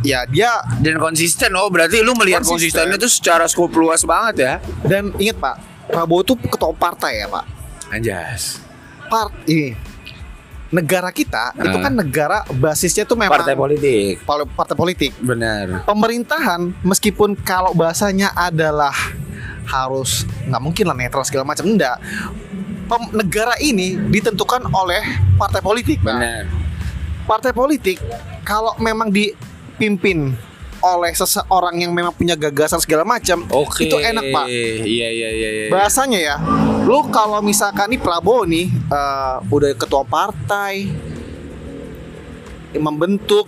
S2: ya dia
S1: Dan konsisten oh berarti lu melihat
S2: Konsisten.
S1: konsistennya tuh secara skop luas banget ya.
S2: dan ingat Pak, Prabowo tuh ketua partai ya Pak.
S1: Anjas.
S2: Part ini negara kita itu
S1: Ah.
S2: kan negara basisnya tuh memang
S1: Partai politik.
S2: pol- partai politik.
S1: Benar.
S2: Pemerintahan meskipun kalau bahasanya adalah harus nggak mungkin lah netral segala macam enggak. Pem- negara ini ditentukan oleh partai politik.
S1: Benar.
S2: Partai politik kalau memang dipimpin oleh seseorang yang memang punya gagasan segala macam,
S1: Oke.
S2: itu enak pak.
S1: Iya iya iya iya.
S2: Bahasanya ya, lu kalau misalkan nih Prabowo nih eh, udah ketua partai, membentuk,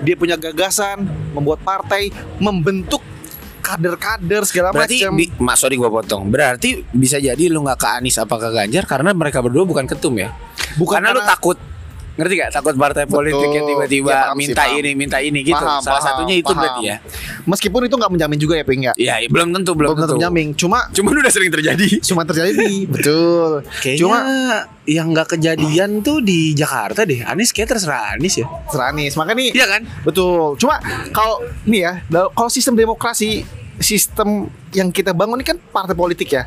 S2: dia punya gagasan, membuat partai, membentuk kader-kader segala
S1: Berarti,
S2: macam.
S1: bi- Mas sorry gua potong. Berarti bisa jadi lu nggak ke Anies apa ke Ganjar karena mereka berdua bukan ketum ya?
S2: Bukan
S1: karena, lu
S2: karena-
S1: takut ngerti gak takut partai politik yang tiba-tiba
S2: Ya, paham sih,
S1: minta
S2: paham.
S1: ini minta ini gitu
S2: Paham,
S1: salah
S2: paham,
S1: satunya itu
S2: paham.
S1: berarti ya
S2: Meskipun itu nggak menjamin juga ya, Ping ya.
S1: Iya, iya, belum tentu belum,
S2: Belum tentu menjamin. Cuma
S1: Cuman udah sering terjadi.
S2: cuma terjadi. [LAUGHS] Betul.
S1: Kayaknya
S2: Cuma
S1: yang nggak kejadian tuh di Jakarta deh. Anies kayak terserah Anies ya.
S2: Seranis. Makanya nih
S1: Iya kan?
S2: Betul. Cuma kalau nih ya, kalau sistem demokrasi, sistem yang kita bangun ini kan partai politik ya.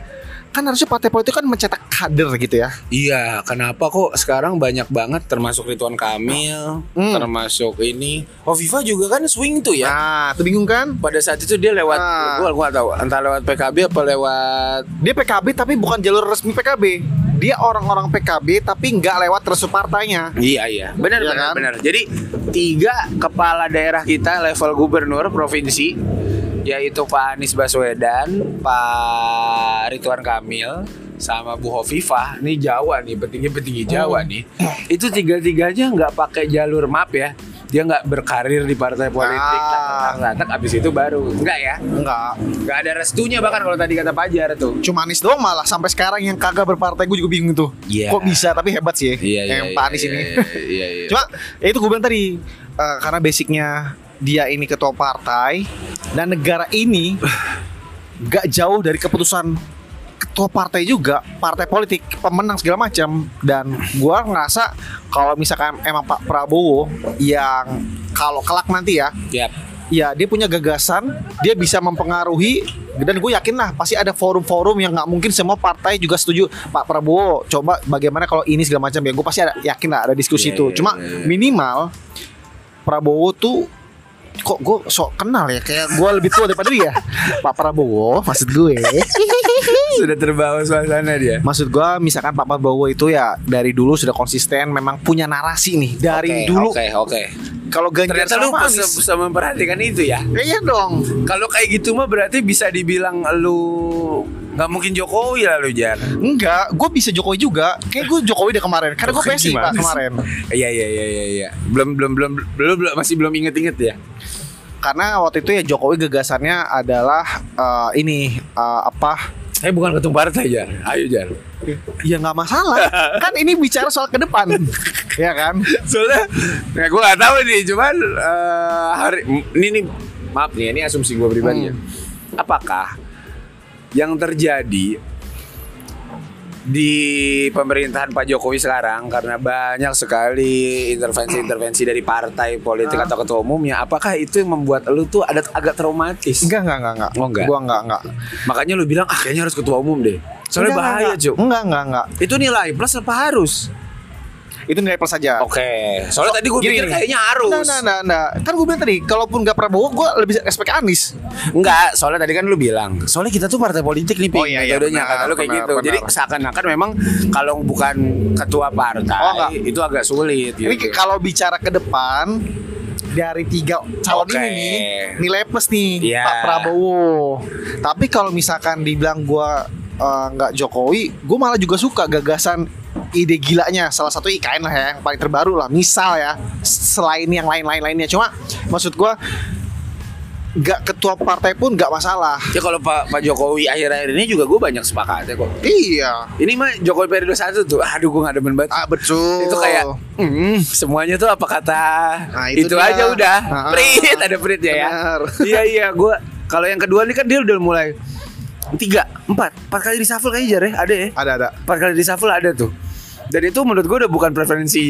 S2: Kan harusnya partai politik kan mencetak kader gitu ya.
S1: Iya, kenapa kok sekarang banyak banget termasuk Ridwan Kamil,
S2: Hmm.
S1: termasuk ini. Oh, Viva juga kan swing tuh ya.
S2: Nah, tuh bingung kan?
S1: Pada saat itu dia lewat
S2: Ah.
S1: gua gua tahu entah lewat PKB apa lewat
S2: Dia PKB tapi bukan jalur resmi PKB. Dia orang-orang PKB tapi nggak lewat restu partainya.
S1: Iya iya benar
S2: Iya
S1: benar
S2: kan?
S1: benar. Jadi tiga kepala daerah kita level gubernur provinsi yaitu Pak Anies Baswedan, Pak Ridwan Kamil, sama Bu Hovifah. Ini Jawa nih petinggi petinggi Jawa nih. Itu tiga tiganya nggak pakai jalur map ya. Dia nggak berkarir di partai politik,
S2: Ah.
S1: tak abis itu baru enggak ya?
S2: Enggak.
S1: Nggak ada restunya bahkan kalau tadi kata Pajar tuh.
S2: Cuma Anies doang malah sampai sekarang yang kagak berpartai gue juga bingung tuh.
S1: Iya.
S2: Kok bisa tapi hebat sih
S1: iya.
S2: yang
S1: iya,
S2: Pak Anies
S1: iya,
S2: ini.
S1: Iya iya.
S2: Cuma ya itu gue bilang tadi eh, karena basicnya dia ini ketua partai dan negara ini gak jauh dari keputusan ketua partai juga partai politik pemenang segala macam dan gua ngerasa kalau misalkan emang Pak Prabowo yang kalau kelak nanti ya
S1: Yap.
S2: ya dia punya gagasan dia bisa mempengaruhi dan gue yakin lah pasti ada forum-forum yang nggak mungkin semua partai juga setuju Pak Prabowo coba bagaimana kalau ini segala macam ya gue pasti ada yakin lah ada diskusi
S1: Iya,
S2: itu
S1: iya,
S2: cuma
S1: iya, iya.
S2: minimal Prabowo tuh kok gue sok kenal ya? Kayak gue lebih tua daripada dia. Pak Prabowo maksud gue.
S1: Sudah terbawa suasana dia.
S2: maksud gue misalkan Pak Prabowo itu ya dari dulu sudah konsisten memang punya narasi nih. Dari
S1: Oke,
S2: dulu.
S1: Oke, oke.
S2: kalau Ganjar
S1: Ternyata lu bisa, bisa memperhatikan itu ya.
S2: Ya? Iya dong.
S1: Kalau kayak gitu mah berarti bisa dibilang lu nggak mungkin Jokowi lah lu Jar.
S2: Enggak, gue bisa Jokowi juga. Kayak gue Jokowi deh kemarin. Karena gue PSI pak kemarin.
S1: Iya iya iya iya iya. Belum belum belum belum belum- masih belum inget-inget ya.
S2: Karena waktu itu ya Jokowi gagasannya adalah eh, ini eh, apa?
S1: Saya bukan ketum partai Jar. Ayo Jar.
S2: Ya nggak masalah. kan ini bicara soal ke depan, ya kan?
S1: Soalnya ya gue nggak tahu nih, cuman eh, hari ini nih maaf nih, ini asumsi gue pribadi ya. Apakah yang terjadi di pemerintahan Pak Jokowi sekarang karena banyak sekali intervensi-intervensi dari partai politik atau ketua umumnya, apakah itu yang membuat lu tuh ada agak traumatis?
S2: Enggak enggak enggak enggak.
S1: Oh, enggak?
S2: Gua enggak enggak.
S1: Makanya lu bilang ah kayaknya harus ketua umum deh. Soalnya
S2: Enggak,
S1: bahaya. Cuk.
S2: Enggak enggak enggak.
S1: Itu nilai plus apa harus?
S2: Itu nilai plus saja.
S1: Oke. Soalnya tadi gue pikir kayaknya harus.
S2: Nah, nah, nah, nah. Kan gue bilang tadi, kalaupun nggak Prabowo, gue lebih respect Anies.
S1: Enggak, soalnya tadi kan lu bilang, soalnya kita tuh partai politik nih, Ping,
S2: Oh, iya, iya, benar,
S1: kata lu kayak
S2: benar,
S1: gitu.
S2: benar.
S1: Jadi seakan-akan memang kalau bukan ketua partai
S2: Oh, enggak.
S1: itu agak sulit gitu.
S2: Ini kalau bicara ke depan dari tiga calon
S1: Oke.
S2: ini nih nilai plus nih
S1: Iya.
S2: Pak Prabowo. Tapi kalau misalkan dibilang gua eh, nggak Jokowi, gue malah juga suka gagasan ide gilanya. Salah satu IKN lah ya, yang paling terbaru lah. Misal ya, selain yang lain-lain lainnya. Cuma maksud gue nggak ketua partai pun nggak masalah.
S1: Ya kalau Pak Pak Jokowi akhir-akhir ini juga gue banyak sepakat ya kok.
S2: Iya.
S1: Ini mah Jokowi periode satu tuh, aduh gue gak demen banget.
S2: Ah betul.
S1: itu kayak hmm, semuanya tuh apa kata
S2: Nah,
S1: itu,
S2: itu dia.
S1: aja udah
S2: Ah,
S1: prit ada pritnya ya
S2: benar.
S1: iya iya gue kalau yang kedua nih kan dia udah mulai tiga empat empat kali reshuffle kayaknya jar ya ada ya
S2: Ada ada.
S1: empat kali reshuffle ada tuh dan itu menurut gue udah bukan preferensi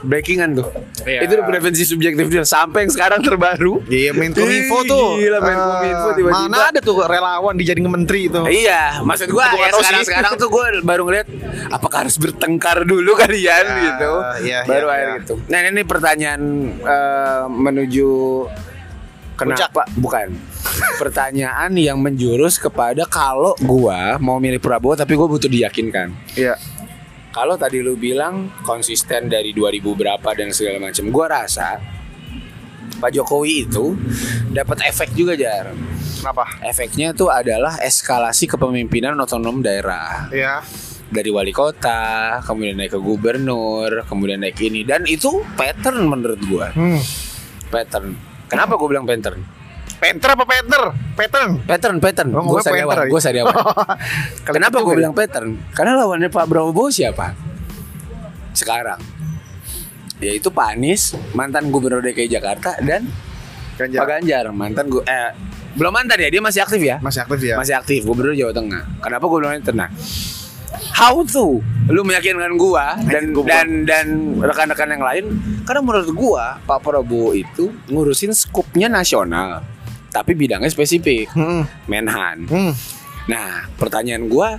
S1: breakingan tuh
S2: Iya.
S1: itu udah preferensi subjektif dia sampai yang sekarang terbaru
S2: Iya Menkominfo
S1: Ih,
S2: tuh.
S1: gila, Menkominfo
S2: Eh,
S1: tiba-tiba.
S2: Mana ada tuh relawan dijadiin menteri itu.
S1: Iya, maksud gua
S2: Gua nggak
S1: ya sekarang sekarang tuh gua baru ngeliat apakah harus bertengkar dulu kalian
S2: Ya,
S1: gitu.
S2: iya,
S1: baru
S2: iya,
S1: akhir
S2: iya.
S1: gitu. Nah ini pertanyaan eh, menuju kenapa bukan pertanyaan yang menjurus kepada kalau gua mau milih Prabowo tapi gua butuh diyakinkan.
S2: Iya.
S1: Kalau tadi lu bilang konsisten dari 2000 berapa dan segala macam, gua rasa Pak Jokowi itu dapat efek juga jar.
S2: Kenapa?
S1: Efeknya tuh adalah eskalasi kepemimpinan otonom daerah
S2: Iya.
S1: dari wali kota, kemudian naik ke gubernur, kemudian naik ini dan itu pattern menurut gua.
S2: Hmm.
S1: Pattern. Kenapa gua bilang pattern?
S2: Penter apa Penter? Pattern.
S1: Pattern, pattern.
S2: Oh,
S1: Gue sariawan,
S2: pattern.
S1: gue sariawan. [LAUGHS] Kenapa
S2: gitu
S1: gue bilang pattern? Karena lawannya Pak Prabowo siapa? Sekarang. Yaitu Pak Anies, mantan gubernur DKI Jakarta dan
S2: Ganjar.
S1: Pak Ganjar, mantan gue eh belum mantan ya, dia masih aktif ya?
S2: Masih aktif ya?
S1: Masih aktif, gubernur Jawa Tengah. Kenapa gue bilang itu? Nah, how to lu meyakinkan gua dan
S2: gua.
S1: dan dan rekan-rekan yang lain karena menurut gua Pak Prabowo itu ngurusin skupnya nasional tapi bidangnya spesifik
S2: Hmm.
S1: Menhan.
S2: Hmm.
S1: Nah, pertanyaan gua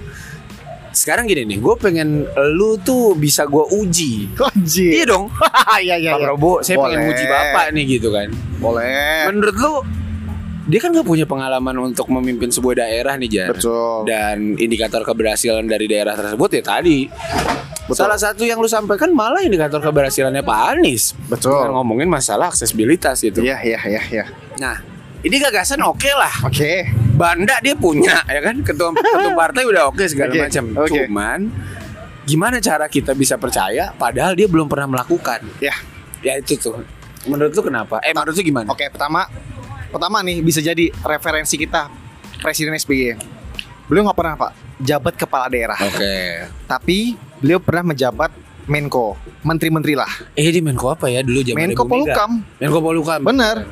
S1: sekarang gini nih, gue pengen lu tuh bisa gua uji. [LAUGHS]
S2: Anjir.
S1: Iya dong, [LAUGHS]
S2: Iya iya
S1: Pak
S2: iya.
S1: Prabowo, saya pengen
S2: Boleh.
S1: uji bapak nih gitu kan.
S2: Boleh.
S1: Menurut lu, dia kan gak punya pengalaman untuk memimpin sebuah daerah nih Jar.
S2: Betul.
S1: Dan indikator keberhasilan dari daerah tersebut ya tadi. Salah satu yang lu sampaikan malah indikator keberhasilannya Pak Anies.
S2: Betul.
S1: Dengan ngomongin masalah aksesibilitas gitu.
S2: Iya iya iya iya.
S1: Nah, ini gagasan oke lah.
S2: Oke.
S1: Banda dia punya ya kan ketua ketua partai udah oke segala
S2: Oke,
S1: macam.
S2: oke.
S1: Cuman gimana cara kita bisa percaya padahal dia belum pernah melakukan?
S2: Ya.
S1: Ya itu tuh. Menurut lu kenapa? Eh menurut lu gimana?
S2: Oke, pertama pertama nih bisa jadi referensi kita Presiden SBY. Beliau nggak pernah Pak jabat kepala daerah,
S1: Oke.
S2: tapi beliau pernah menjabat Menko, menteri-menteri lah.
S1: Eh di Menko apa ya dulu zaman
S2: Menko? Polhukam.
S1: Menko Polhukam.
S2: Bener.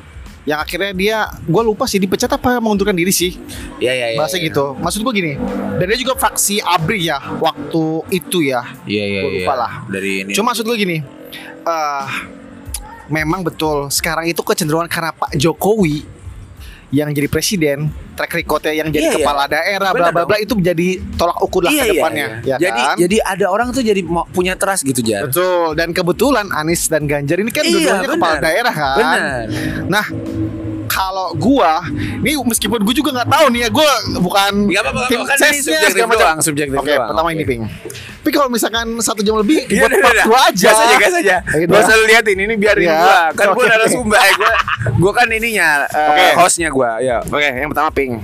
S2: Yang akhirnya dia, gue lupa sih dipecat apa mengundurkan diri sih.
S1: Iya iya iya.
S2: Bahasa
S1: iya.
S2: gitu. Maksud gue gini. Dan dia juga fraksi ABRI ya waktu itu ya.
S1: Iya iya
S2: Gua
S1: iya.
S2: lupa lah.
S1: Dari ini.
S2: Cuma maksud gue gini. eh memang betul sekarang itu kecenderungan karena Pak Jokowi yang jadi presiden, track recordnya yang jadi
S1: Iya, iya.
S2: kepala daerah,
S1: Bener
S2: bla bla bla itu menjadi tolak ukur lah
S1: iya,
S2: ke
S1: iya,
S2: depannya.
S1: iya.
S2: ya
S1: Jadi
S2: kan?
S1: jadi ada orang tuh jadi mau punya trust gitu Jar.
S2: betul. Dan kebetulan Anies dan Ganjar ini kan
S1: Iya,
S2: dua-duanya kepala daerah kan.
S1: Benar.
S2: Nah, kalau gua, ini meskipun gua juga nggak tahu nih ya, gua bukan
S1: Gak
S2: tim
S1: kan
S2: sesnya segala macam.
S1: doang, subjektif
S2: Oke,
S1: doang.
S2: pertama ini ping. Tapi kalau misalkan satu jam lebih,
S1: Iya
S2: buat part
S1: udah.
S2: dua aja.
S1: Gas aja, gas aja.
S2: Gitu.
S1: Gak usah lu liatin ini biarin
S2: Iya.
S1: gua. Kan gua narasumber, eh, gua gua kan ininya eh, hostnya gua. Ya.
S2: Oke, yang pertama ping.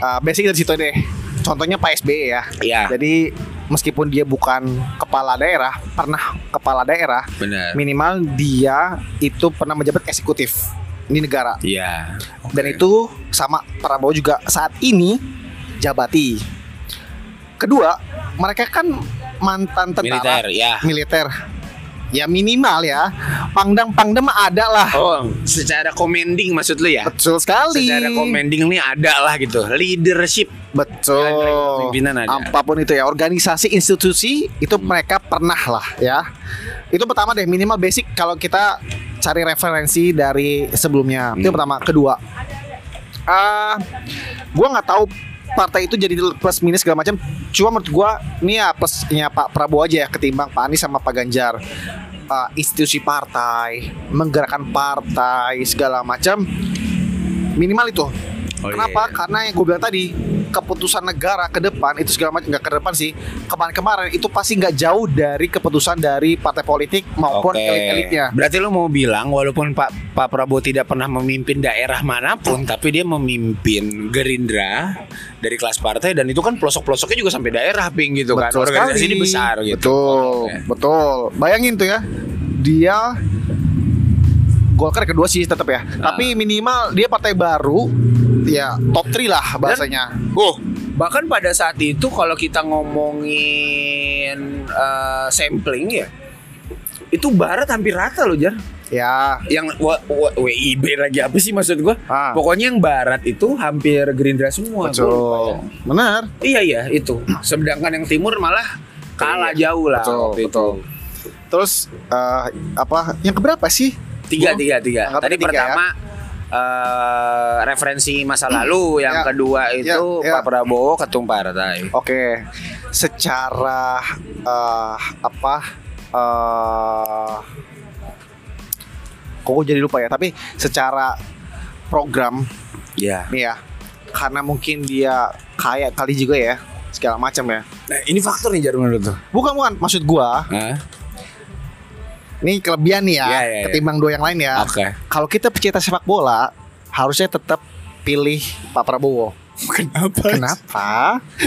S2: Uh, basic dari situ deh. Contohnya Pak SBY ya.
S1: Iya.
S2: Jadi meskipun dia bukan kepala daerah, pernah kepala daerah,
S1: Benar.
S2: minimal dia itu pernah menjabat eksekutif di negara.
S1: Iya.
S2: Dan itu sama Prabowo juga saat ini jabati. Kedua, mereka kan mantan tentara
S1: militer ya.
S2: militer. Ya minimal ya. Pangdam-pangdam ada lah.
S1: Oh, secara commanding maksud lu ya?
S2: Betul sekali.
S1: Secara commanding nih ada lah gitu. Leadership.
S2: Betul.
S1: Pimpinan ada. Hmm.
S2: Apa pun itu ya, organisasi, institusi itu mereka pernah lah ya. Itu pertama deh minimal basic kalau kita cari referensi dari sebelumnya. Itu
S1: Hmm.
S2: pertama. Kedua, ah, gua nggak tahu partai itu jadi plus minus segala macam. Cuma menurut gua ini ya plusnya Pak Prabowo aja ya ketimbang Pak Anies sama Pak Ganjar. Ah, institusi partai, menggerakkan partai segala macam minimal itu.
S1: Oh,
S2: Kenapa?
S1: iya.
S2: Karena yang gue bilang tadi keputusan negara ke depan itu segala macam nggak ke depan sih kemarin-kemarin itu pasti nggak jauh dari keputusan dari partai politik maupun
S1: Oke.
S2: elit-elitnya.
S1: Berarti lu mau bilang walaupun Pak Pak Prabowo tidak pernah memimpin daerah mana pun, tapi dia memimpin Gerindra dari kelas partai dan itu kan pelosok-pelosoknya juga sampai daerah ping gitu kan.
S2: Betul
S1: Organisasi
S2: sekali.
S1: ini besar gitu.
S2: Betul,
S1: Oke.
S2: betul. Bayangin tuh ya, dia Golkar kedua sih tetap ya.
S1: Ah.
S2: Tapi minimal dia partai baru, ya top 3 lah bahasanya.
S1: Oh, bahkan pada saat itu kalau kita ngomongin eh, sampling ya, itu barat hampir rata loh Jar.
S2: Ya,
S1: Yang WIB lagi apa sih maksud gua?
S2: Ah.
S1: Pokoknya yang barat itu hampir Gerindra semua. Ya.
S2: betul. Benar.
S1: Iya iya itu. Sedangkan yang timur malah kalah jauh lah.
S2: Betul,
S1: itu.
S2: betul. Terus eh, apa? Yang keberapa sih?
S1: Tiga tiga tiga. Tadi
S2: tiga
S1: pertama eh, referensi masa lalu, yang
S2: Ya,
S1: kedua itu
S2: ya, ya.
S1: Pak Prabowo ketum partai.
S2: Oke, secara eh, apa? eh kok gue jadi lupa ya. Tapi secara program
S1: Iya.
S2: nih ya, karena mungkin dia kaya kali juga ya, segala macam ya.
S1: Nah ini faktor nih Jar menurut tuh.
S2: Bukan bukan, maksud gua,
S1: Hah?
S2: Ini kelebihan nih ya,
S1: Ya, ya, ya.
S2: ketimbang dua yang lain ya.
S1: Oke.
S2: Kalau kita pecinta sepak bola, harusnya tetap pilih Pak Prabowo.
S1: Kenapa?
S2: Kenapa?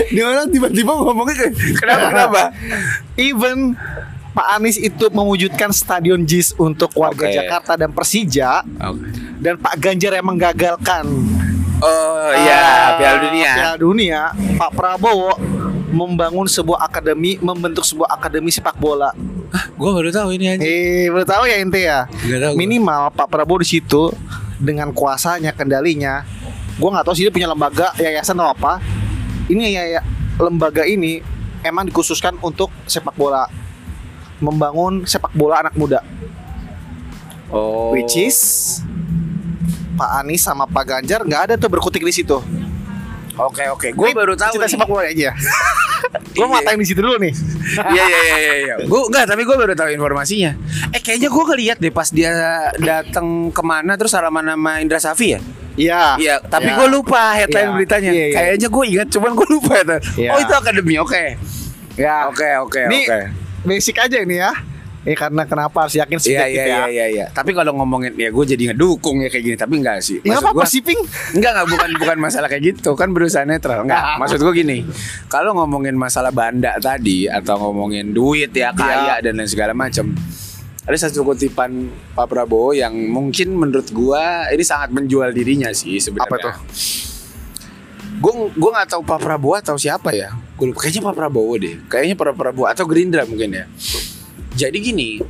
S1: Dia orang tiba-tiba ngomongnya kayak kenapa kenapa? [LAUGHS]
S2: Even Pak Anies itu mewujudkan stadion JIS untuk warga
S1: Oke.
S2: Jakarta dan Persija
S1: Oke.
S2: dan Pak Ganjar yang menggagalkan
S1: Oh iya,
S2: eh,
S1: Piala Dunia.
S2: Piala Dunia, Pak Prabowo membangun sebuah akademi, membentuk sebuah akademi sepak bola.
S1: Gue baru tahu ini aja.
S2: Eh, baru tahu ya ente ya?
S1: Tahu.
S2: Minimal Pak Prabowo di situ dengan kuasanya, kendalinya. Gua nggak tahu sih dia punya lembaga, yayasan atau apa. Ini ya, ya lembaga ini emang dikhususkan untuk sepak bola, membangun sepak bola anak muda.
S1: Oh.
S2: Which is Pak Anies sama Pak Ganjar nggak ada tuh berkutik di situ.
S1: Oke oke, gue baru tahu. Nih.
S2: sepak bola aja. [LAUGHS] Gue
S1: Iya.
S2: matain di situ dulu nih. [LAUGHS]
S1: Iya iya iya iya. iya. Gue enggak, tapi gue baru tahu informasinya. Eh kayaknya gue ngeliat deh pas dia datang ke mana terus salaman nama Indra Safi ya.
S2: Iya.
S1: Iya, tapi
S2: Ya.
S1: gue lupa headline
S2: Iya.
S1: beritanya.
S2: Iya, iya.
S1: Kayaknya gue ingat, cuman gue lupa itu.
S2: Iya.
S1: Oh itu akademi, oke.
S2: Ya.
S1: Oke oke
S2: Ini
S1: oke.
S2: basic aja ini ya. Eh karena kenapa harus yakin
S1: Iya
S2: subjektif
S1: iya
S2: ya.
S1: iya iya. iya. Tapi kalau ngomongin ya gue jadi ngedukung ya kayak gini, tapi enggak sih.
S2: Ya apa-apa
S1: gua-
S2: sih Ping.
S1: Enggak enggak bukan bukan masalah kayak gitu kan berusaha netral enggak [LAUGHS] maksud gue gini kalau ngomongin masalah banda tadi atau ngomongin duit ya kaya dan lain segala macam ada satu kutipan Pak Prabowo yang mungkin menurut gua ini sangat menjual dirinya sih sebenarnya
S2: Apa tuh?
S1: gue gue nggak tahu Pak Prabowo atau siapa ya gue lupa kayaknya Pak Prabowo deh kayaknya Pak Prabowo atau Gerindra mungkin ya jadi gini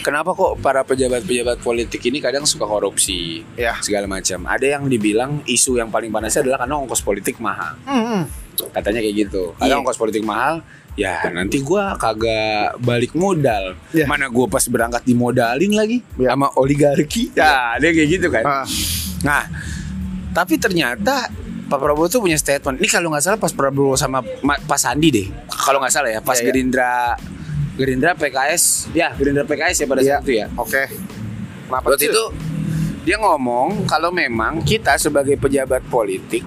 S1: kenapa kok para pejabat-pejabat politik ini kadang suka korupsi
S2: Ya.
S1: segala macam ada yang dibilang isu yang paling panasnya adalah karena ongkos politik mahal
S2: Hmm,
S1: katanya kayak gitu karena
S2: Iya.
S1: ongkos politik mahal ya nanti gua kagak balik modal
S2: Iya.
S1: mana gua pas berangkat dimodalin lagi
S2: Iya.
S1: sama oligarki ya dia kayak gitu kan
S2: Ah.
S1: Nah, tapi ternyata Pak Prabowo tuh punya statement. Ini kalau nggak salah pas Prabowo sama Ma- Pak Sandi deh. Kalau nggak salah ya, pas
S2: Iya, iya.
S1: Gerindra Gerindra PKS, ya Gerindra PKS ya pada
S2: Iya.
S1: saat itu ya.
S2: Oke. Kenapa
S1: Waktu itu dia ngomong kalau memang kita sebagai pejabat politik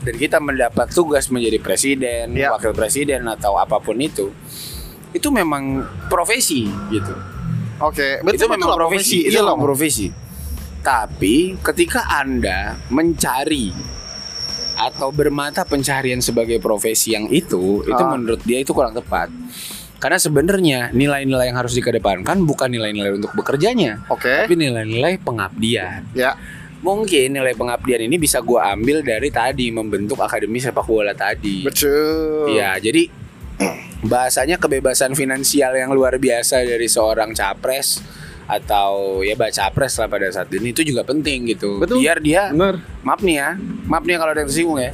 S1: dan kita mendapat tugas menjadi presiden,
S2: Iya.
S1: wakil presiden atau apa pun itu, itu memang profesi gitu
S2: Oke,
S1: itu memang profesi, itu
S2: Iya
S1: memang
S2: loh.
S1: profesi. Tapi ketika Anda mencari atau bermata pencarian sebagai profesi yang itu, itu
S2: Ah.
S1: menurut dia itu kurang tepat. Karena sebenarnya nilai-nilai yang harus dikedepankan bukan nilai-nilai untuk bekerjanya,
S2: Oke.
S1: tapi nilai-nilai pengabdian.
S2: Ya.
S1: Mungkin nilai pengabdian ini bisa gua ambil dari tadi membentuk akademi sepak bola tadi.
S2: Betul.
S1: Iya, jadi bahasanya kebebasan finansial yang luar biasa dari seorang capres atau ya baca capres lah pada saat ini itu juga penting gitu.
S2: Betul.
S1: Biar dia
S2: Bener.
S1: maaf nih ya, maaf nih kalau ada yang tersinggung ya.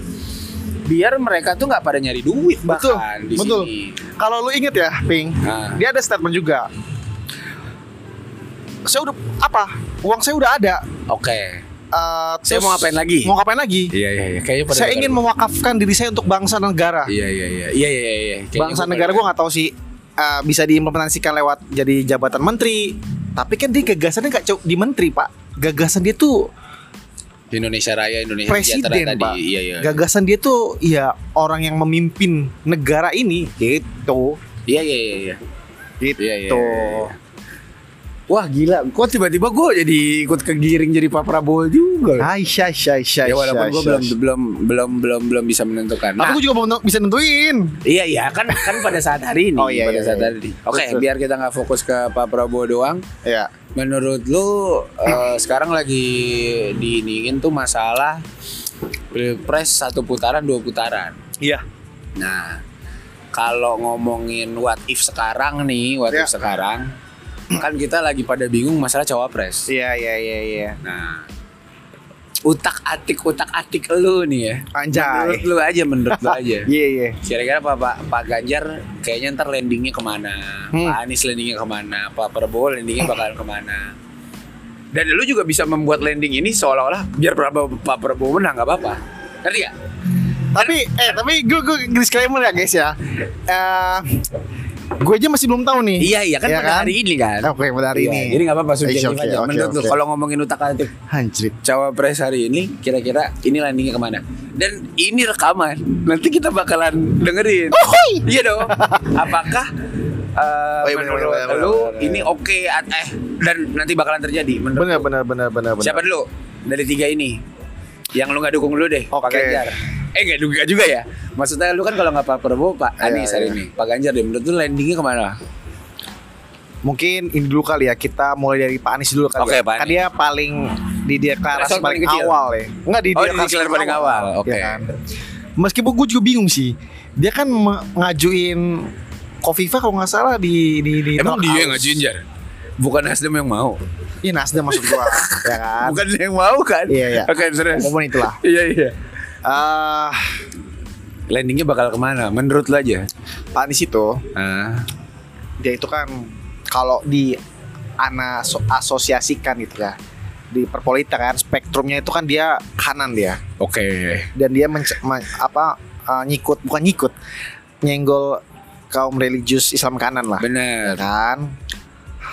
S1: Biar mereka tuh nggak pada nyari duit
S2: Betul,
S1: bahkan di
S2: betul.
S1: sini.
S2: Kalau lu inget ya, Ping,
S1: Nah.
S2: dia ada statement juga. Saya udah apa? Uang saya udah ada.
S1: Oke.
S2: Eh,
S1: Saya
S2: terus
S1: mau ngapain lagi?
S2: Mau ngapain lagi?
S1: Iya iya iya. Kayaknya
S2: Saya ingin mewakafkan diri saya untuk bangsa dan negara.
S1: Iya iya iya. Iya iya iya. Kayaknya
S2: bangsa
S1: gua
S2: negara gue nggak tahu sih eh, bisa diimplementasikan lewat jadi jabatan menteri. Tapi kan dia gagasannya nggak di menteri pak. Gagasan dia tuh
S1: Indonesia Raya, Indonesia
S2: presiden pak
S1: tadi. Iya, iya.
S2: gagasan dia tuh ya orang yang memimpin negara ini gitu
S1: Iya, iya, iya, iya.
S2: gitu
S1: Iya, iya, iya. Wah gila, kok tiba-tiba gue jadi ikut kegiring jadi Pak Prabowo juga.
S2: Aisyah Aisyah Aisyah
S1: ya walaupun gue belum belum belum belum belum bisa menentukan. Nah,
S2: gue juga mau bisa nentuin
S1: iya iya kan kan pada saat hari ini. [LAUGHS]
S2: Oh, iya,
S1: pada
S2: iya,
S1: saat
S2: iya.
S1: hari ini. Oke,
S2: Betul.
S1: biar kita nggak fokus ke Pak Prabowo doang.
S2: ya
S1: Menurut lu eh, sekarang lagi diiniin tuh masalah pilpres satu putaran dua putaran.
S2: iya
S1: Nah, kalau ngomongin what if sekarang nih, what if sekarang, kan kita lagi pada bingung masalah cawapres.
S2: iya iya iya iya
S1: Nah, utak atik utak atik lu nih ya.
S2: Anjay.
S1: Menurut lu aja, menurut lu aja. [LAUGHS]
S2: iya iya
S1: Kira-kira Pak, Pak Pak Ganjar kayaknya ntar landingnya ke mana?
S2: Hmm.
S1: Pak Anies landingnya ke mana? Pak Prabowo landingnya bakalan ke mana? Dan lu juga bisa membuat landing ini seolah-olah biar Prabowo, Pak Prabowo menang nggak apa-apa. Ngerti gak?
S2: tapi eh tapi gue gue disclaimer ya guys ya Eh gue aja masih belum tahu nih
S1: Iya iya kan
S2: Iya
S1: pada
S2: kan?
S1: hari ini kan.
S2: Oke, pada hari
S1: Iya,
S2: ini.
S1: Jadi nggak apa-apa subjektif
S2: Oke,
S1: aja.
S2: oke,
S1: Menurut
S2: oke.
S1: kalau ngomongin utak atik
S2: Anjrit
S1: cawapres hari ini kira-kira ini landingnya ke mana? Dan ini rekaman. Nanti kita bakalan dengerin.
S2: Oh, hoi.
S1: Iya dong. Apakah uh,
S2: Oh, iya, bener,
S1: menurut
S2: bener, bener,
S1: lu
S2: bener,
S1: ini
S2: bener.
S1: oke at- eh dan nanti bakalan terjadi menurut
S2: benar
S1: lu?
S2: benar benar benar benar
S1: Siapa dulu dari tiga ini? Yang lu nggak dukung dulu deh,
S2: Oke.
S1: Ganjar. Eh nggak dukung juga ya? Maksudnya lu kan kalau nggak Pak Prabowo, Pak
S2: Iya,
S1: Anies hari
S2: iya.
S1: ini, Pak Ganjar deh. Menurut lu landingnya ke mana?
S2: mungkin ini dulu kali ya kita mulai dari Pak Anies dulu kali
S1: Oke,
S2: ya.
S1: Pak
S2: kan dia paling di deklarasi paling,
S1: paling kecil.
S2: awal ya enggak di
S1: Oh, di declare paling awal. Oke.
S2: ya kan? meskipun gue juga bingung sih dia kan ngajuin Kofifa kalau nggak salah di di di
S1: Emang dia yang ngajuin Jar? Bukan Nasdem yang mau.
S2: Iya Nasdem maksud gua [LAUGHS] ya kan
S1: Bukan yang mau kan?
S2: Iya, iya.
S1: Oke, terus.
S2: Ngomong itulah.
S1: Iya, iya.
S2: Eh,
S1: Landingnya bakal ke mana? Menurut lo aja.
S2: Pak Anies itu
S1: Ah,
S2: dia itu kan kalau di ana asosiasikan gitu ya di perpolitika kan spektrumnya itu kan dia kanan dia
S1: oke.
S2: dan dia men- apa eh, nyikut bukan nyikut nyenggol kaum religius Islam kanan lah ya
S1: Bener.
S2: kan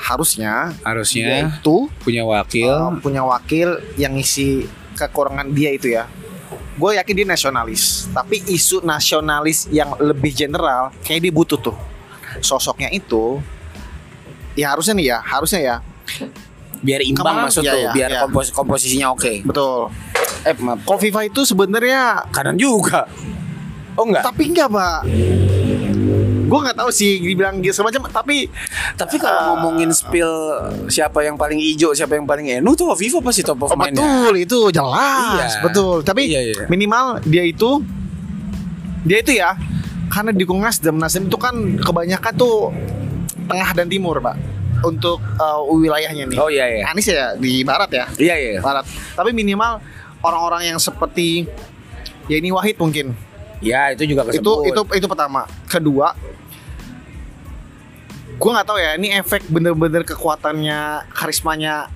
S2: harusnya
S1: Harusnya
S2: itu
S1: punya wakil.
S2: eh, punya wakil yang ngisi kekurangan dia itu ya gue yakin dia nasionalis tapi isu nasionalis yang lebih general kayak dia butuh tuh sosoknya itu ya harusnya nih ya harusnya ya
S1: biar imbang
S2: Ke mana?
S1: maksud
S2: Iya,
S1: tuh,
S2: iya,
S1: biar
S2: iya.
S1: kompos- komposisinya oke.
S2: betul
S1: Eh, maaf.
S2: Kofifa itu sebenarnya
S1: Kanan juga. Oh enggak.
S2: tapi enggak pak gue nggak tahu sih dibilang gitu semacam tapi
S1: Tapi kalau ngomongin spill siapa yang paling hijau, siapa yang paling enu tuh Vivo pasti top of
S2: Oh,
S1: mind
S2: betul itu jelas
S1: Iya.
S2: betul tapi
S1: Iya, iya.
S2: minimal dia itu dia itu ya karena dukung Nasdem Nasdem itu kan kebanyakan tuh tengah dan timur pak untuk uh, wilayahnya nih
S1: Oh iya iya.
S2: Anies ya di barat ya
S1: Iya iya.
S2: barat tapi minimal orang-orang yang seperti ya ini Wahid mungkin
S1: Ya itu juga
S2: itu
S1: kesebut.
S2: itu itu pertama kedua gue nggak tahu ya ini efek bener-bener kekuatannya karismanya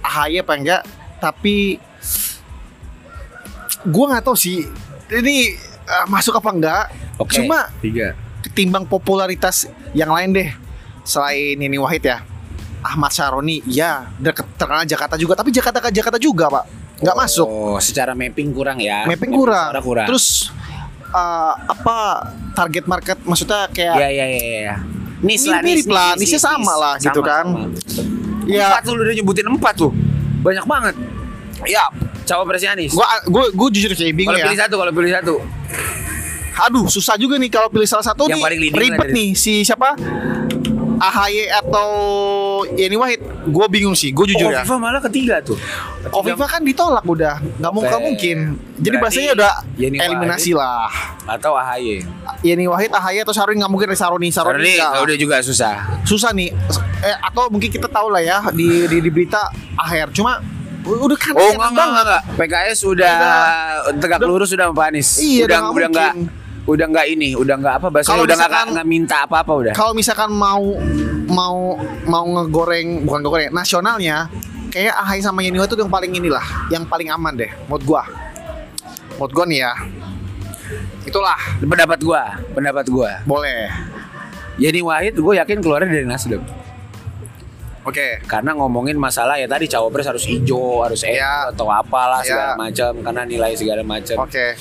S2: AHY apa enggak tapi gue nggak tahu sih ini eh, masuk apa enggak
S1: Oke.
S2: cuma
S1: tiga.
S2: ketimbang popularitas yang lain deh selain ini Wahid ya Ahmad Syaroni ya terkenal Jakarta juga tapi Jakarta ke Jakarta juga pak nggak masuk
S1: Oh, secara mapping kurang ya.
S2: mapping kurang.
S1: suara kurang.
S2: Terus uh, apa target market maksudnya kayak
S1: Iya iya iya iya. Nis lah,
S2: Mirip
S1: nis,
S2: lah,
S1: nis,
S2: nisnya
S1: nis,
S2: sama
S1: nis.
S2: lah, gitu kan.
S1: sama.
S2: ya
S1: Empat lu udah nyebutin empat tuh. Banyak banget. Ya, cawapresnya Anies.
S2: gua gua gua jujur kayak bingung
S1: Kalau
S2: ya.
S1: pilih satu, kalau pilih satu.
S2: Aduh, susah juga nih kalau pilih salah satu
S1: Yang
S2: nih.
S1: paling
S2: ribet nih si siapa? AHY atau Yeni Wahid, gue bingung sih, gue jujur
S1: oh,
S2: ya.
S1: Viva malah ketiga tuh.
S2: Kofifa kan ditolak udah, nggak mungkin
S1: Oke.
S2: mungkin. Jadi
S1: Berarti
S2: bahasanya udah
S1: Yeni
S2: eliminasi lah.
S1: atau AHY.
S2: Yeni Wahid, AHY atau Saroni nggak mungkin ada Saroni, Saroni
S1: Saroni
S2: nggak.
S1: udah juga susah.
S2: susah nih eh, atau mungkin kita tahu lah ya di di, di berita akhir cuma udah kan
S1: Oh enggak enggak, enggak. PKS udah, tegak
S2: udah-
S1: lurus udah Pak Anies.
S2: Iya,
S1: udah
S2: udah nggak
S1: udah enggak. Udah enggak ini, udah enggak apa
S2: Kalau
S1: udah enggak minta apa-apa udah.
S2: kalau misalkan mau mau mau ngegoreng bukan ngegoreng nasionalnya kayak AHY sama Yeni Wahid itu yang paling inilah yang paling aman deh menurut gua menurut gua nih ya itulah
S1: Pendapat gua, pendapat gua.
S2: boleh
S1: Yeni Wahid gue yakin keluarnya dari Nasdem.
S2: Oke.
S1: Karena ngomongin masalah ya tadi cawapres harus hijau, harus
S2: Iya.
S1: ya. atau apalah
S2: Iya.
S1: segala macam karena nilai segala macam.
S2: Oke.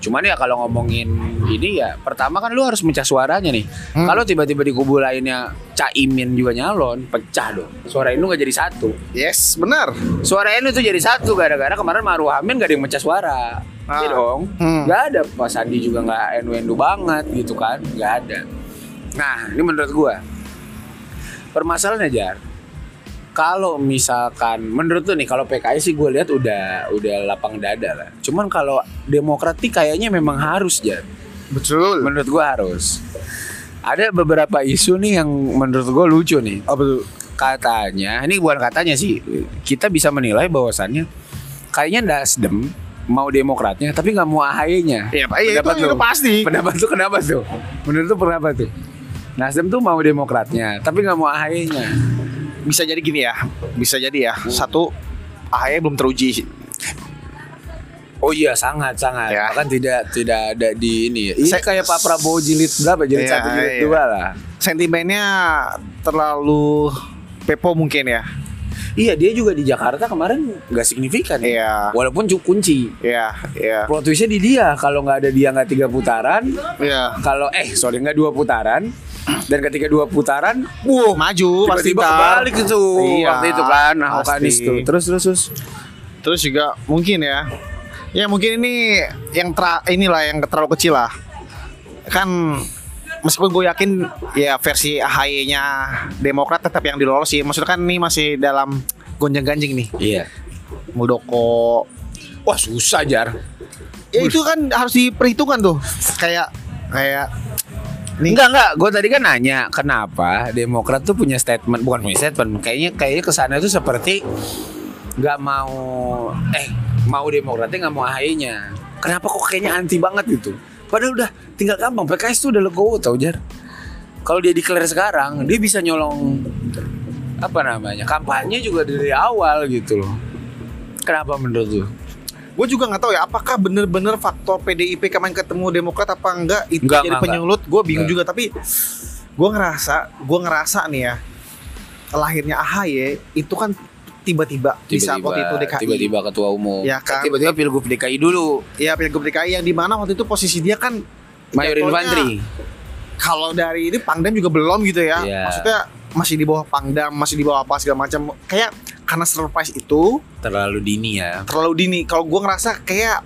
S1: Cuman ya kalau ngomongin ini ya pertama kan lu harus mencah suaranya nih.
S2: Hmm.
S1: Kalau tiba-tiba di kubu lainnya Caimin juga nyalon, pecah dong. Suara Inu gak jadi satu.
S2: Yes, benar.
S1: Suara Inu tuh jadi satu gara-gara kemarin Maruf Amin gak ada yang mecah suara.
S2: Ah.
S1: Iya dong.
S2: Hmm.
S1: Gak ada Pak Sandi juga gak enu-enu banget gitu kan. Gak ada. Nah ini menurut gua permasalahannya jar. Kalau misalkan menurut lu nih kalau PKI sih gue lihat udah udah lapang dada lah. Cuman kalau Demokrat nih kayaknya memang harus jar.
S2: Betul.
S1: Menurut gua harus. Ada beberapa isu nih yang menurut gua lucu nih.
S2: Apa tuh?
S1: Katanya, ini bukan katanya sih. Kita bisa menilai bahwasannya kayaknya Nasdem mau demokratnya tapi nggak mau AHY-nya.
S2: Iya, Pak. Iya, itu, itu pasti.
S1: Pendapat tuh kenapa tuh? Menurut tuh kenapa tuh? Nasdem tuh mau demokratnya tapi nggak mau AHY-nya.
S2: Bisa jadi gini ya. Bisa jadi ya. Satu AHY belum teruji.
S1: Oh iya sangat sangat.
S2: Ya.
S1: Bahkan tidak tidak ada di ini. Ini
S2: Saya-
S1: kayak Pak Prabowo jilid berapa? Jilid
S2: Iya,
S1: satu jilid
S2: iya.
S1: dua lah.
S2: Sentimennya terlalu pepo mungkin ya.
S1: Iya dia juga di Jakarta kemarin nggak signifikan.
S2: Iya.
S1: Walaupun cukup kunci.
S2: Iya, iya.
S1: Plot twistnya di dia. Kalau nggak ada dia nggak tiga putaran.
S2: Iya.
S1: Kalau eh sorry nggak dua putaran. Dan ketika dua putaran, wow
S2: Maju pasti
S1: tiba-tiba kebalik itu
S2: Iya,
S1: waktu itu kan Ahok
S2: pasti.
S1: Tuh. Terus terus terus.
S2: Terus juga mungkin ya. Ya mungkin ini yang tra, inilah yang terlalu kecil lah. Kan meskipun gue yakin ya versi AHY-nya Demokrat tetap yang dilolos sih. Maksudnya kan ini masih dalam gonjang-ganjing nih.
S1: Iya.
S2: Muldoko.
S1: Wah susah jar.
S2: Ya itu kan harus diperhitungkan tuh. Kayak kayak nih
S1: Enggak enggak, gue tadi kan nanya kenapa Demokrat tuh punya statement bukan punya statement, kayaknya kayaknya ke sana tuh seperti nggak mau eh mau Demokratnya nggak mau AHY-nya. Kenapa kok kayaknya anti banget gitu? Padahal udah tinggal gampang PKS tuh udah legowo tau jar. Kalau dia declare sekarang, dia bisa nyolong apa namanya kampanye juga dari awal gitu loh. Kenapa menurut lu?
S2: gue juga nggak tahu ya apakah bener-bener faktor PDIP kemarin ketemu Demokrat apa enggak itu
S1: Enggak,
S2: jadi
S1: enggak,
S2: penyulut gue bingung
S1: Enggak.
S2: juga tapi gue ngerasa gue ngerasa nih ya lahirnya AHY itu kan tiba-tiba di saat waktu itu DKI
S1: tiba-tiba ketua umum.
S2: Ya kan?
S1: Tiba-tiba pilgub DKI dulu.
S2: ya pilgub DKI yang di mana waktu itu posisi dia kan
S1: Mayor infanteri.
S2: kalau dari ini Pangdam juga belum gitu ya
S1: Iya.
S2: maksudnya masih di bawah Pangdam masih di bawah apa segala macam kayak karena surprise itu
S1: Terlalu dini ya.
S2: terlalu dini. Kalau gue ngerasa kayak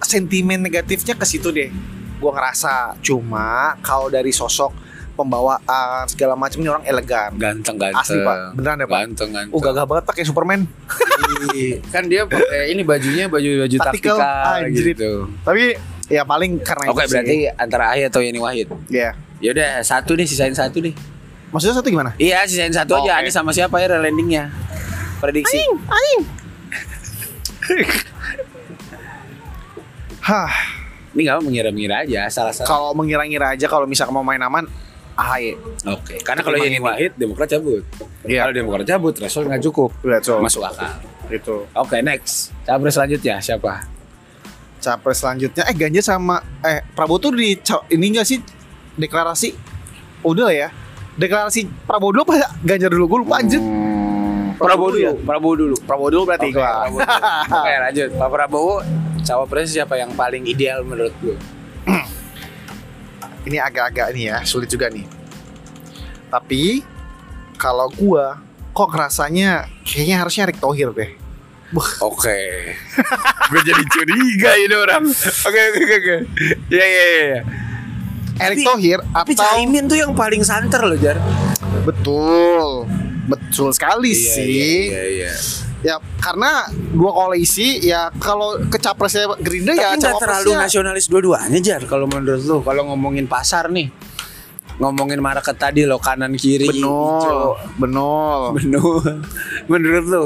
S2: sentimen negatifnya ke situ deh. Gue ngerasa cuma kalau dari sosok pembawaan segala macam ini orang elegan.
S1: Ganteng ganteng.
S2: Asli, Pak. Beneran ya, Pak?
S1: Ganteng ganteng.
S2: Oh gagah banget pakai Superman.
S1: Kan dia pakai ini bajunya baju baju
S2: Taktikal,
S1: gitu.
S2: Tapi ya paling karena
S1: Oke
S2: itu
S1: berarti
S2: sih.
S1: antara Ahy atau Yeni Wahid.
S2: ya.
S1: Ya udah satu nih sisain satu nih.
S2: Maksudnya satu gimana?
S1: Iya sisain satu aja.
S2: Oke.
S1: Ini sama siapa ya landingnya? Prediksi.
S2: Aing. Hah,
S1: Ini nggak mau mengira-mengira aja. Salah satu.
S2: kalau mengira-ngira aja kalau misalkan mau main aman AHY.
S1: Oke. Karena kalau Yeni. Wahid Demokrat cabut.
S2: Iya.
S1: Kalau Demokrat cabut, threshold nggak cukup.
S2: So.
S1: Masuk akal.
S2: Itu.
S1: Oke next. Capres selanjutnya siapa?
S2: Capres selanjutnya eh Ganjar sama eh Prabowo tuh di ini enggak sih deklarasi udah ya deklarasi Prabowo dulu apa Ganjar dulu gue lupa anjir
S1: Prabowo dulu.
S2: ya?
S1: Prabowo dulu.
S2: Prabowo dulu berarti
S1: Oke,
S2: gua.
S1: Prabowo. [LAUGHS] Oke lanjut. Pak Prabowo cawapres siapa yang paling ideal menurut lu? [CLEARS THROAT]
S2: ini agak-agak ini ya sulit juga nih tapi kalau gua kok rasanya kayaknya harusnya Erick Thohir deh
S1: Oke. Gue jadi curiga ini orang. Oke oke oke. Iya iya iya.
S2: Erick
S1: Tapi-
S2: Thohir
S1: Tapi
S2: atau
S1: Caimin tuh yang paling santer loh Jar.
S2: betul betul sekali sih
S1: Iya iya.
S2: Ya karena dua koalisi ya kalau ke capresnya Gerindra ya
S1: Tapi nggak terlalu nasionalis dua-duanya Jar. Kalau menurut lu, kalau ngomongin pasar nih, ngomongin market tadi lo kanan kiri
S2: benul benul
S1: Benul. [LAUGHS] Menurut lu?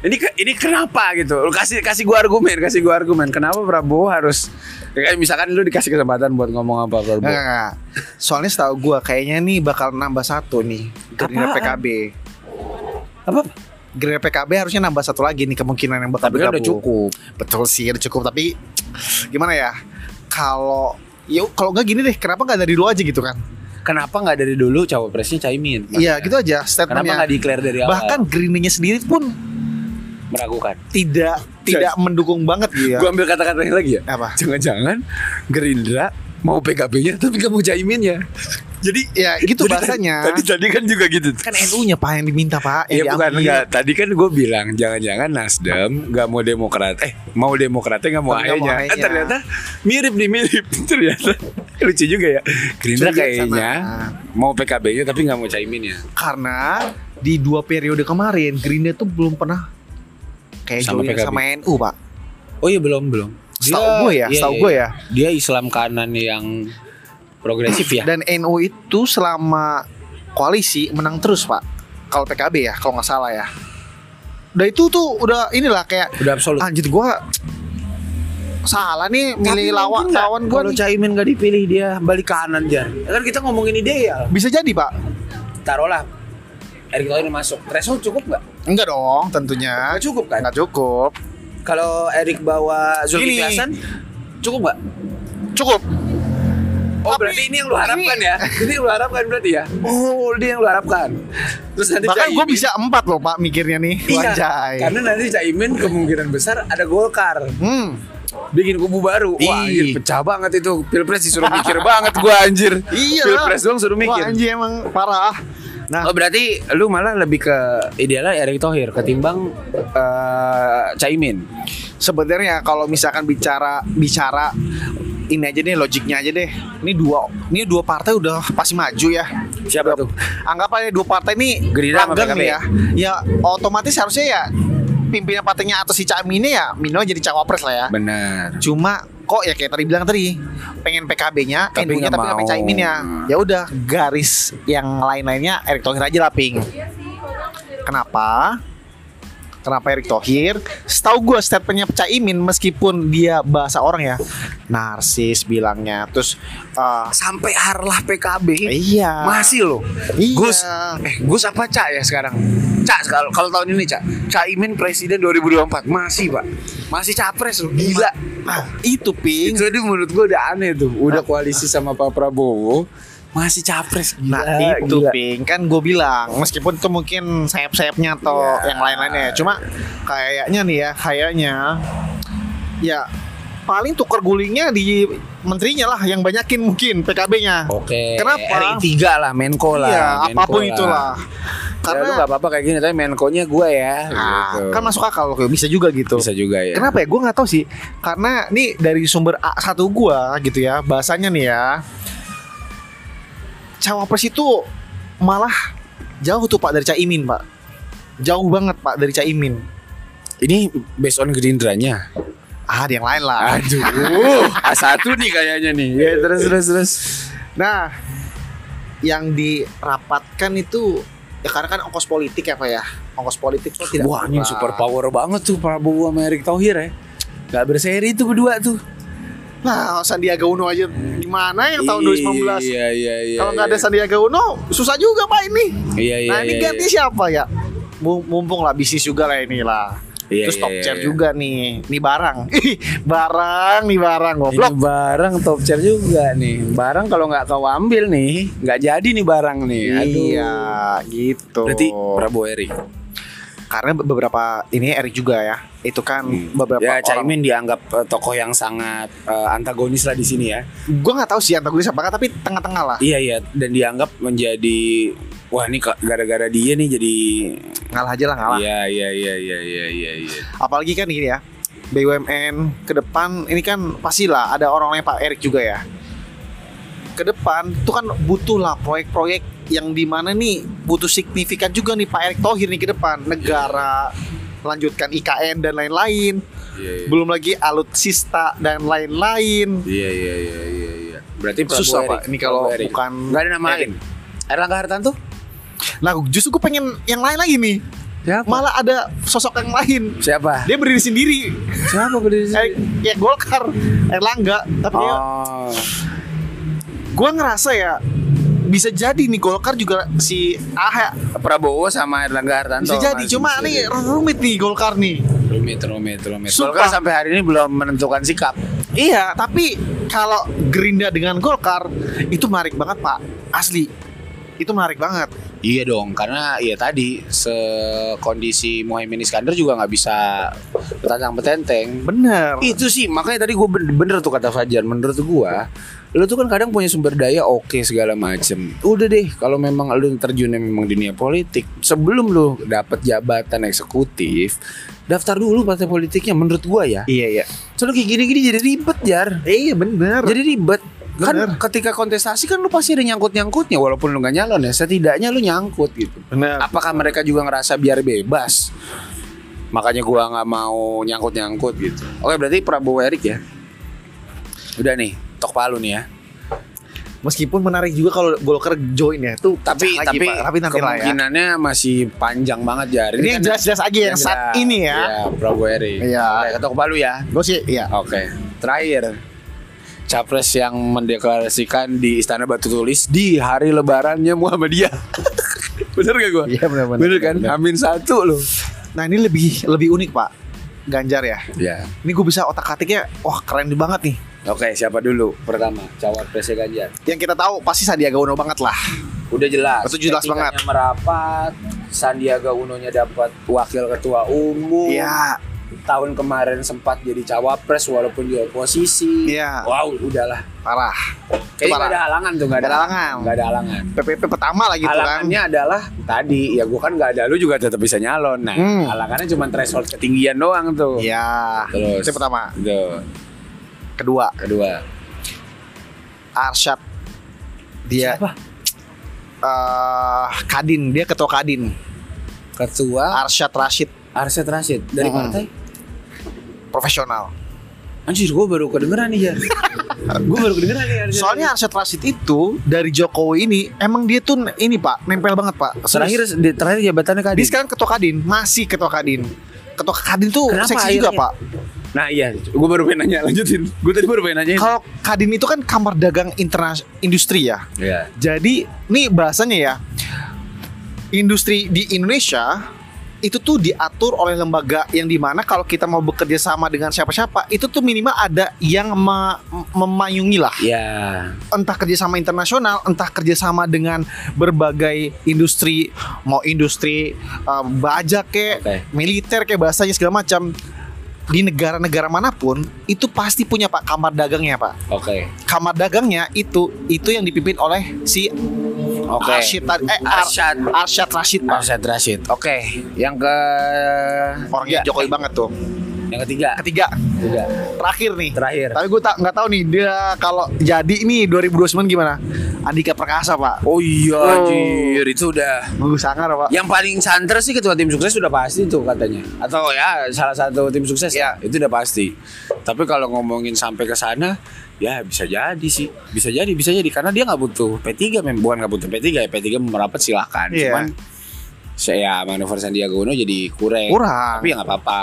S1: Ini ke- ini kenapa gitu? Lu kasih kasih gua argumen, kasih gua argumen. Kenapa Prabowo harus kayak misalkan lu dikasih kesempatan buat ngomong apa Prabowo?
S2: Enggak, enggak. Soalnya setahu gua kayaknya nih bakal nambah satu nih Gerindra? PKB.
S1: Apa?
S2: Gerindra PKB harusnya nambah satu lagi nih kemungkinan yang bakal
S1: Tapi kan udah
S2: bergabung.
S1: cukup.
S2: Betul sih, udah cukup. Tapi gimana ya? Kalau yuk kalau nggak gini deh, kenapa nggak dari lu aja gitu kan?
S1: kenapa nggak dari dulu cawapresnya Caimin?
S2: Iya, gitu aja
S1: Kenapa
S2: statementnya.
S1: nggak declare dari awal?
S2: Bahkan Gerindanya sendiri pun
S1: meragukan.
S2: tidak tidak mendukung banget ya.
S1: Gua ambil kata-katanya lagi ya.
S2: Apa?
S1: Jangan-jangan Gerindra mau PKB-nya tapi nggak mau Caiminnya.
S2: Jadi ya gitu
S1: Jadi
S2: bahasanya. [LAUGHS]
S1: Tadi tadi kan juga gitu.
S2: kan NU-nya Pak yang diminta Pak.
S1: Iya bukan enggak. Tadi kan gue bilang jangan-jangan Nasdem nggak mau Demokrat. Eh mau Demokratnya nggak mau ayahnya. Eh ternyata mirip nih mirip. [LAUGHS] ternyata lucu juga ya. Gerindra kayaknya
S2: sama.
S1: mau PKB-nya tapi nggak mau Caiminnya.
S2: Karena di dua periode kemarin Gerindra tuh belum pernah kayak
S1: Sama PKB.
S2: sama NU Pak.
S1: Oh iya belum belum.
S2: Setahu gue ya,
S1: iya,
S2: setahu
S1: iya.
S2: gue ya.
S1: Dia Islam kanan yang progresif ya.
S2: Dan NU itu selama koalisi menang terus Pak. Kalau PKB ya, kalau nggak salah ya. Udah itu tuh udah inilah kayak
S1: Udah absolut.
S2: anjir gua salah nih milih lawan lawan gua
S1: kalau
S2: nih.
S1: Caimin nggak dipilih dia balik kanan jar. Kan kita ngomongin ideal.
S2: Bisa jadi Pak.
S1: Taruhlah Erick Thohir masuk. Threshold cukup nggak?
S2: Enggak dong, tentunya.
S1: Nggak cukup kan?
S2: Nggak cukup.
S1: Kalau Erik bawa Zulkifli. Hasan cukup nggak?
S2: Cukup.
S1: Oh
S2: Tapi
S1: berarti ini yang lu harapkan
S2: ini-
S1: ya? Ini yang lu harapkan berarti ya? Oh ini yang lu harapkan. Terus nanti
S2: Bahkan gue bisa empat loh Pak mikirnya nih.
S1: Iya,
S2: Wajay.
S1: karena nanti Caimin kemungkinan besar ada Golkar
S2: Hmm.
S1: bikin kubu baru. Wah,
S2: Ih.
S1: anjir pecah banget itu. Pilpres disuruh mikir [LAUGHS] banget gua anjir.
S2: Iya.
S1: Pilpres doang suruh
S2: Wah,
S1: mikir.
S2: anjir emang parah. Nah,
S1: Oh berarti lu malah lebih ke idealnya Erick Thohir ketimbang eh, Caimin.
S2: sebenarnya kalau misalkan bicara bicara ini aja deh logiknya aja deh. Ini dua ini dua partai udah pasti maju ya.
S1: Siapa tuh?
S2: Anggap aja dua partai ini
S1: Gerindra sama
S2: langgeng ya. Ya otomatis harusnya ya pimpinan partainya atau si Caimin ya minimal jadi cawapres lah ya.
S1: Benar.
S2: Cuma kok ya kayak tadi bilang tadi pengen PKB-nya,
S1: Tapi
S2: NU-nya
S1: nggak
S2: tapi nggak pengen
S1: mau.
S2: Caimin-nya. Ya udah garis yang lain-lainnya Erick Thohir aja lah ping. Kenapa? Kenapa Erick Thohir? Setahu gue statementnya Caimin meskipun dia bahasa orang ya narsis bilangnya. Terus eh,
S1: Sampai harlah PKB.
S2: iya.
S1: Masih loh.
S2: Iya.
S1: Gus, eh Gus apa Cak ya sekarang? Cak kalau kalau tahun ini Cak. Caimin presiden 2024 masih pak, masih capres loh. Gila.
S2: Nah, itu ping.
S1: Itu menurut gua udah aneh tuh. Udah koalisi sama Pak Prabowo, masih capres. Gila,
S2: Nah itu
S1: gila.
S2: ping kan gue bilang meskipun itu mungkin sayap-sayapnya atau
S1: Ya.
S2: yang lain-lainnya cuma kayaknya nih ya kayaknya ya paling tukar gulingnya di menterinya lah yang banyakin mungkin PKB-nya.
S1: Oke.
S2: Kenapa?
S1: RI 3 lah, Menko lah.
S2: Iya
S1: Menko
S2: apa pun
S1: lah.
S2: itulah.
S1: Karena
S2: Karena
S1: gak apa-apa kayak gini, tapi Menko-nya gue ya.
S2: ah,
S1: gitu.
S2: kan masuk akal loh bisa juga gitu.
S1: bisa juga ya.
S2: Kenapa ya? Gue nggak tahu sih. Karena nih dari sumber A satu gua gitu ya, bahasanya nih ya. Cawapres itu malah jauh tuh Pak dari Caimin, Pak. Jauh banget Pak dari Caimin.
S1: Ini based on Gerindranya.
S2: Ah, ada yang lain lah.
S1: Aduh, [LAUGHS] A1 nih kayaknya nih. Ya, terus terus terus.
S2: Nah, yang dirapatkan itu ya karena kan ongkos politik ya Pak ya. Ongkos politik tuh tidak
S1: Wah, ini super power banget tuh Prabowo sama Erick Thohir ya. Gak berseri tuh berdua tuh.
S2: Nah, Sandiaga Uno aja gimana yang tahun 2019?
S1: Iya, iya, iya.
S2: Kalau nggak ada
S1: iya.
S2: Sandiaga Uno, susah juga Pak ini.
S1: Iya, iya.
S2: nah ini
S1: iya,
S2: ganti
S1: iya.
S2: siapa ya? Mum- Mumpung lah bisnis juga lah ini lah.
S1: Iya,
S2: Terus
S1: iya,
S2: top
S1: iya,
S2: chair
S1: iya.
S2: juga nih. Nih barang. Barang nih barang
S1: Ini
S2: goblok.
S1: barang top chair juga nih. Barang kalau nggak kau ambil nih, nggak jadi nih barang nih. Aduh.
S2: Iya, gitu.
S1: Berarti Prabowo Erick.
S2: Karena beberapa ini Erik juga ya. Itu kan beberapa
S1: Ya
S2: orang.
S1: Caimin dianggap eh, tokoh yang sangat eh, antagonis lah di sini ya.
S2: Gue nggak tahu sih antagonis apa tapi tengah-tengah lah.
S1: Iya iya dan dianggap menjadi wah ini gara-gara dia nih jadi
S2: Ngalah aja lah ngalah.
S1: Iya iya iya iya iya iya iya.
S2: Apalagi kan gini ya. BUMN ke depan ini kan pastilah ada orang-orang Pak Erik juga ya. Ke depan itu kan butuh lah proyek-proyek yang di mana nih butuh signifikan juga nih Pak Erick Thohir nih ke depan negara lanjutkan IKN dan lain-lain
S1: Iya iya.
S2: belum lagi alutsista dan lain-lain
S1: Iya iya iya iya iya. Berarti Prabowo
S2: Susah,
S1: Erick.
S2: Pak. Ini kalau
S1: Erick.
S2: bukan
S1: nggak ada nama lain. Erlangga Hartanto?
S2: nah justru gue pengen yang lain lagi nih
S1: Siapa?
S2: malah ada sosok yang lain
S1: Siapa?
S2: dia berdiri sendiri
S1: Siapa berdiri
S2: eh, ya Golkar Erlangga tapi ya,
S1: Oh.
S2: gue ngerasa ya bisa jadi nih Golkar juga si Ah
S1: Prabowo sama Erlangga Hartanto.
S2: bisa jadi cuma nih rumit nih Golkar nih
S1: rumit rumit rumit.
S2: Sumpah.
S1: Golkar sampai hari ini belum menentukan sikap.
S2: iya tapi kalau Gerindra dengan Golkar itu menarik banget Pak Asli. Itu menarik banget.
S1: Iya dong, karena ya tadi sekondisi Muhaimin Iskandar juga nggak bisa bertantang petenteng.
S2: Bener.
S1: Itu sih makanya tadi gue bener, bener tuh kata Fajar. Menurut gua, lu tuh kan kadang punya sumber daya oke segala macem. Udah deh, kalau memang lu terjunnya memang dunia politik, sebelum lu dapet jabatan eksekutif, daftar dulu partai politiknya. Menurut gua ya.
S2: Iya iya.
S1: Soalnya kayak gini-gini jadi ribet jar.
S2: Iya bener.
S1: Jadi ribet. Kan
S2: Bener.
S1: ketika kontestasi kan lu pasti ada nyangkut-nyangkutnya walaupun lu gak nyalon ya setidaknya lu nyangkut gitu.
S2: bener.
S1: Apakah mereka juga ngerasa biar bebas? Makanya gua nggak mau nyangkut-nyangkut gitu. Oke, berarti Prabowo Erik ya. Udah nih, tok palu nih ya.
S2: Meskipun menarik juga kalau Golkar join ya tuh
S1: Tapi
S2: lagi,
S1: tapi,
S2: Pak. tapi nanti ya.
S1: kemungkinannya masih panjang banget ya.
S2: Ini yang jelas-jelas aja yang saat ini ya.
S1: Iya, Prabowo Erik.
S2: Iya.
S1: Ketok palu ya.
S2: Gue sih iya.
S1: Oke, terakhir capres yang mendeklarasikan di Istana Batu Tulis di hari Lebarannya Muhammadiyah. [LAUGHS] Bener gak gue?
S2: Iya benar-benar.
S1: Bener kan? Amin satu loh.
S2: Nah ini lebih lebih unik Pak. Ganjar ya.
S1: Ya.
S2: Ini gue bisa otak atiknya, wah keren banget nih.
S1: Oke, siapa dulu? Pertama, cawapresnya Ganjar.
S2: Yang kita tahu pasti Sandiaga Uno banget lah.
S1: Udah jelas.
S2: Itu jelas banget.
S1: merapat, Sandiaga Unonya dapat wakil ketua umum.
S2: Iya.
S1: Tahun kemarin sempat jadi cawapres walaupun di oposisi.
S2: Iya.
S1: Wow, udahlah.
S2: Parah.
S1: Kayaknya
S2: parah.
S1: nggak ada halangan tuh, nggak ada,
S2: halangan.
S1: Nggak ada halangan.
S2: PPP pertama lah gitu kan.
S1: Halangannya adalah tadi ya gua kan nggak ada lu juga tetap bisa nyalon. Nah,
S2: Hmm.
S1: halangannya cuma threshold ketinggian doang tuh.
S2: Iya.
S1: Terus.
S2: Itu pertama.
S1: Tuh.
S2: Kedua,
S1: Kedua.
S2: Arsyad. Dia
S1: Siapa?
S2: eh, Kadin, dia ketua Kadin.
S1: Ketua
S2: Arsyad Rashid,
S1: Arsyad Rashid dari
S2: Hmm.
S1: partai.
S2: profesional.
S1: Anjir, gua baru kedengeran nih ya. [LAUGHS] gua baru kedengeran nih. Arsyad
S2: Soalnya Arsyad Rashid itu dari Jokowi ini emang dia tuh ini Pak, nempel banget Pak.
S1: terakhir di, terakhir jabatannya kan
S2: dia sekarang ketua Kadin, masih ketua Kadin. Ketua Kadin tuh
S1: Kenapa
S2: seksi juga
S1: akhirnya?
S2: Pak.
S1: Nah iya, gue baru pengen nanya lanjutin. Gue tadi baru pengen nanya.
S2: Kalau Kadin itu kan kamar dagang internas industri ya.
S1: Iya.
S2: Jadi nih bahasanya ya industri di Indonesia itu tuh diatur oleh lembaga yang di mana kalau kita mau bekerja sama dengan siapa-siapa itu tuh minimal ada yang me- memayungi lah
S1: Ya.
S2: entah kerjasama internasional entah kerjasama dengan berbagai industri mau industri uh, baja kek
S1: Oke.
S2: militer kayak bahasanya segala macam di negara-negara mana pun itu pasti punya pak kamar dagangnya pak
S1: Oke.
S2: kamar dagangnya itu itu yang dipimpin oleh si
S1: Oke.
S2: Arsyad tadi- eh, Ar-
S1: Arsyad.
S2: Arsyad Rashid Pak.
S1: Arsyad Rashid. Oke. Yang ke
S2: Orangnya
S1: tiga.
S2: Jokowi banget tuh.
S1: Yang ketiga.
S2: Ketiga,
S1: Ketiga.
S2: terakhir nih.
S1: Terakhir.
S2: Tapi gue tak nggak tahu nih dia kalau jadi nih 2029 gimana? Andika Perkasa Pak.
S1: Oh iya,
S2: Oh.
S1: anjir itu udah.
S2: Bagus sangar Pak.
S1: Yang paling santer sih ketua tim sukses sudah pasti tuh katanya. Atau ya salah satu tim sukses ya itu udah pasti. Tapi kalau ngomongin sampai ke sana ya bisa jadi sih. Bisa jadi, bisa jadi karena dia nggak butuh P3 mem bukan nggak butuh P3 ya P3 mau merapat silahkan.
S2: Iya.
S1: Cuman saya manuver Sandiaga Uno jadi kurang.
S2: Kurang.
S1: Tapi ya nggak apa-apa.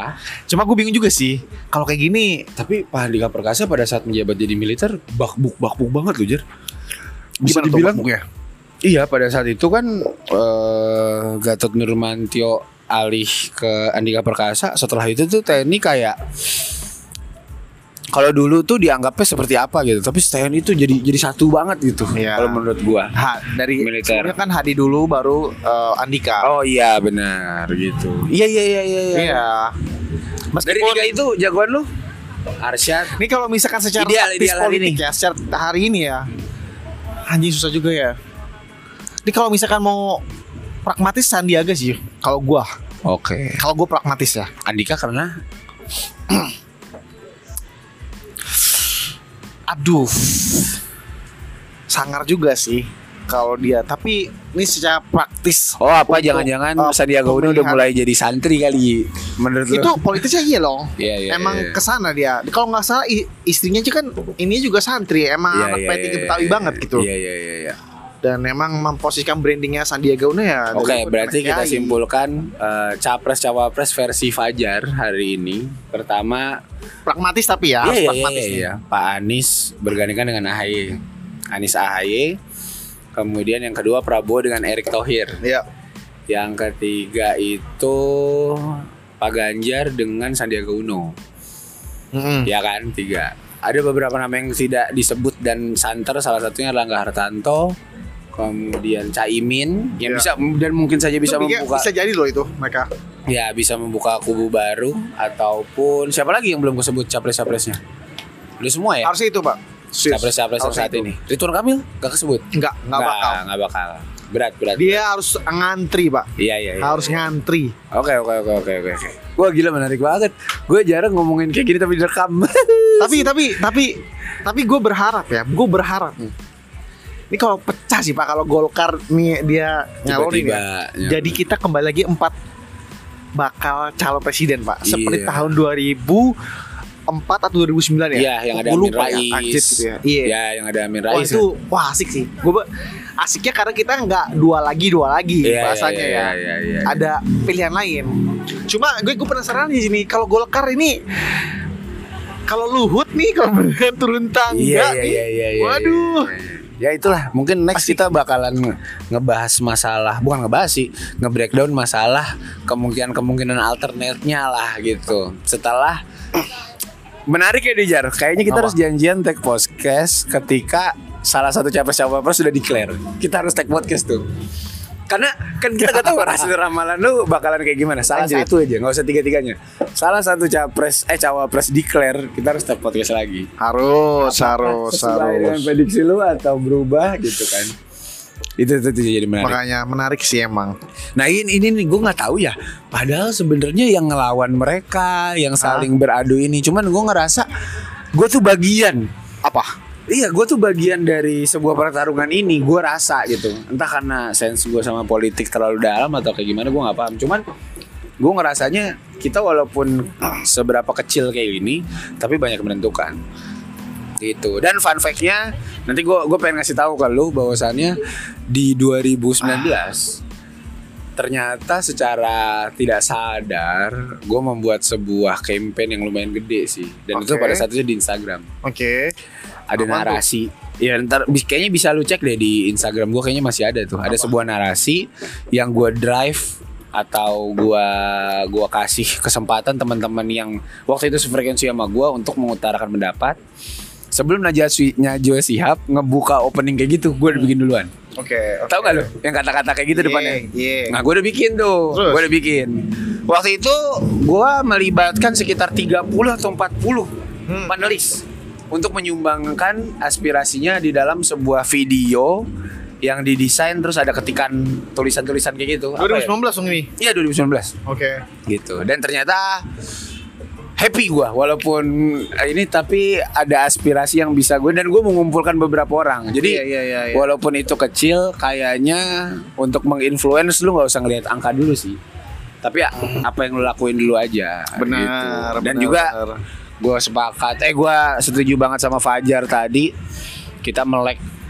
S2: Cuma gue bingung juga sih. Kalau kayak gini
S1: Tapi Pak Andika Perkasa pada saat menjabat jadi militer bakbuk bakbuk banget loh Jer. Bisa
S2: gimana tuh
S1: dibilang
S2: bakbuknya?
S1: Iya pada saat itu kan eh, Gatot Nurmantio alih ke Andika Perkasa setelah itu tuh TNI kayak kalau dulu tuh dianggapnya seperti apa gitu tapi TNI itu jadi jadi satu banget gitu
S2: Iya.
S1: kalau menurut gua
S2: Ha, dari
S1: Militer.
S2: kan Hadi dulu baru eh, Andika.
S1: oh iya benar gitu iya iya iya iya, iya.
S2: Iya.
S1: dari tiga itu jagoan lu Arsyad
S2: Ini kalau misalkan secara
S1: Ideal,
S2: taktis
S1: ideal hari
S2: politik
S1: ini.
S2: ya, secara hari ini ya, anjing susah juga ya. Ini kalau misalkan mau pragmatis Sandiaga sih, kalau gua,
S1: oke
S2: kalau gua pragmatis ya.
S1: Andika karena
S2: Aduh, sangar juga sih kalau dia. Tapi ini secara praktis.
S1: oh apa jangan-jangan
S2: uh,
S1: Sandiaga Uno udah mulai jadi santri kali menurut
S2: Itu politisnya iya loh. [LAUGHS]
S1: Iya, iya,
S2: emang
S1: iya.
S2: ke sana dia. Kalau nggak salah istrinya juga kan ini juga santri. Emang
S1: Iya,
S2: anak
S1: iya,
S2: P3
S1: iya,
S2: Betawi
S1: iya,
S2: banget gitu.
S1: Iya iya iya iya.
S2: Dan emang memposisikan brandingnya Sandiaga Uno ya.
S1: Oke,
S2: dari-
S1: berarti kita simpulkan eh, capres cawapres versi Fajar hari ini. Pertama,
S2: pragmatis tapi ya, harus
S1: iya, iya,
S2: pragmatis
S1: iya, iya. Pak Anies bergandingan dengan AHY. Anies AHY. Kemudian yang kedua Prabowo dengan Erick Thohir.
S2: Iya.
S1: Yang ketiga itu Pak Ganjar dengan Sandiaga Uno.
S2: Mm-mm.
S1: Ya kan, tiga. Ada beberapa nama yang tidak disebut dan santer. Salah satunya Langga Hartanto. Kemudian Caimin yang
S2: Iya.
S1: bisa dan mungkin saja bisa
S2: Itu
S1: membuka
S2: bisa jadi loh itu mereka.
S1: ya bisa membuka kubu baru ataupun siapa lagi yang belum kesebut capres-capresnya? Udah semua ya?
S2: Harusnya itu, Pak.
S1: Capres-capres saat
S2: itu.
S1: ini. Ridwan Kamil gak kesebut?
S2: Enggak, enggak bakal.
S1: Nggak bakal. Berat, berat.
S2: Dia harus ngantri, Pak.
S1: Iya, iya, iya.
S2: Harus ngantri.
S1: Oke, oke, oke, oke, oke. oke. Wah, gila menarik banget. Gue jarang ngomongin kayak gini tapi direkam.
S2: tapi tapi tapi tapi gue berharap ya, gue berharap.
S1: Hmm.
S2: Ini kalau pecah sih Pak, kalau Golkar nih dia nyalorin
S1: Tiba-tiba
S2: ya.
S1: nyalon.
S2: Jadi kita kembali lagi empat bakal calon presiden Pak. Seperti
S1: Iya.
S2: tahun 2004 atau 2009 ya?
S1: Iya, yang ada Amin
S2: lupa ya,
S1: Rais.
S2: Anjir gitu ya. Iya.
S1: Ya, yang ada Amin
S2: Wah
S1: Rais.
S2: itu wah asik sih. Gue asiknya karena kita nggak dua lagi dua lagi
S1: Iya,
S2: bahasanya
S1: iya,
S2: ya.
S1: iya, iya, iya.
S2: Ada pilihan lain. Cuma gue gue penasaran di sini kalau Golkar ini kalau Luhut nih kalau [LAUGHS] beneran turun tangga
S1: Iya, iya,
S2: nih,
S1: iya, iya, iya.
S2: waduh.
S1: Ya itulah, mungkin next kita bakalan nge- ngebahas masalah, bukan ngebahas sih, nge-breakdown masalah kemungkinan-kemungkinan alternate-nya lah gitu. Setelah menarik ya Dijar, kayaknya kita
S2: Apa?
S1: harus janjian take podcast ketika salah satu capres cawapres sudah declare. Kita harus take podcast tuh. Karena kan kita gak tahu [LAUGHS] hasil ramalan lu bakalan kayak gimana. Salah
S2: Anjir.
S1: satu aja, nggak usah tiga-tiganya. Salah satu capres eh cawapres declare, kita harus take podcast lagi
S2: Harus, harus,
S1: sesuai dengan
S2: harus.
S1: prediksi lu atau berubah gitu kan itu itu, itu jadi menarik
S2: Makanya menarik sih emang.
S1: nah ini ini nih gue nggak tahu ya padahal sebenarnya yang ngelawan mereka yang saling beradu ini cuman gue ngerasa gue tuh bagian
S2: Apa?
S1: Iya, gue tuh bagian dari sebuah pertarungan ini. Gue rasa gitu. Entah karena sense gue sama politik terlalu dalam atau kayak gimana, gue nggak paham. Cuman gue ngerasanya kita walaupun seberapa kecil kayak gini, tapi banyak menentukan. Gitu. Dan fun fact-nya, nanti gue gue pengen ngasih tahu ke lu bahwasannya di 2019 ternyata secara tidak sadar gue membuat sebuah campaign yang lumayan gede sih dan itu
S2: Oke.
S1: pada saat itu di Instagram
S2: Oke.
S1: Ada
S2: Apaan
S1: narasi. Ya ntar kayaknya bisa lu cek deh di Instagram gue kayaknya masih ada tuh. Ada sebuah narasi yang gue drive atau gua gua kasih kesempatan teman-teman yang waktu itu sefrekuensi sama gua untuk mengutarakan pendapat. Sebelum Najwa Najwa Shihab ngebuka opening kayak gitu gue udah bikin duluan.
S2: Oke.
S1: tahu gak lu yang kata-kata kayak gitu
S2: Iya,
S1: depannya?
S2: iya.
S1: nah gue udah bikin tuh. Gue udah bikin. Waktu itu gue melibatkan sekitar 30 atau 40
S2: Hmm.
S1: panelis untuk menyumbangkan aspirasinya di dalam sebuah video yang didesain terus ada ketikan tulisan-tulisan kayak gitu Apa ya?
S2: 2019 dong ini.
S1: Iya 2019
S2: Oke.
S1: gitu dan ternyata happy gua walaupun ini tapi ada aspirasi yang bisa gue dan gue mengumpulkan beberapa orang jadi
S2: Iya, iya, iya, iya.
S1: walaupun itu kecil kayaknya untuk menginfluence lu nggak usah ngelihat angka dulu sih tapi ya, apa yang lu lakuin dulu aja
S2: Benar.
S1: gitu. dan
S2: benar,
S1: juga
S2: benar.
S1: Gue sepakat. Eh gue setuju banget sama Fajar tadi. Kita melek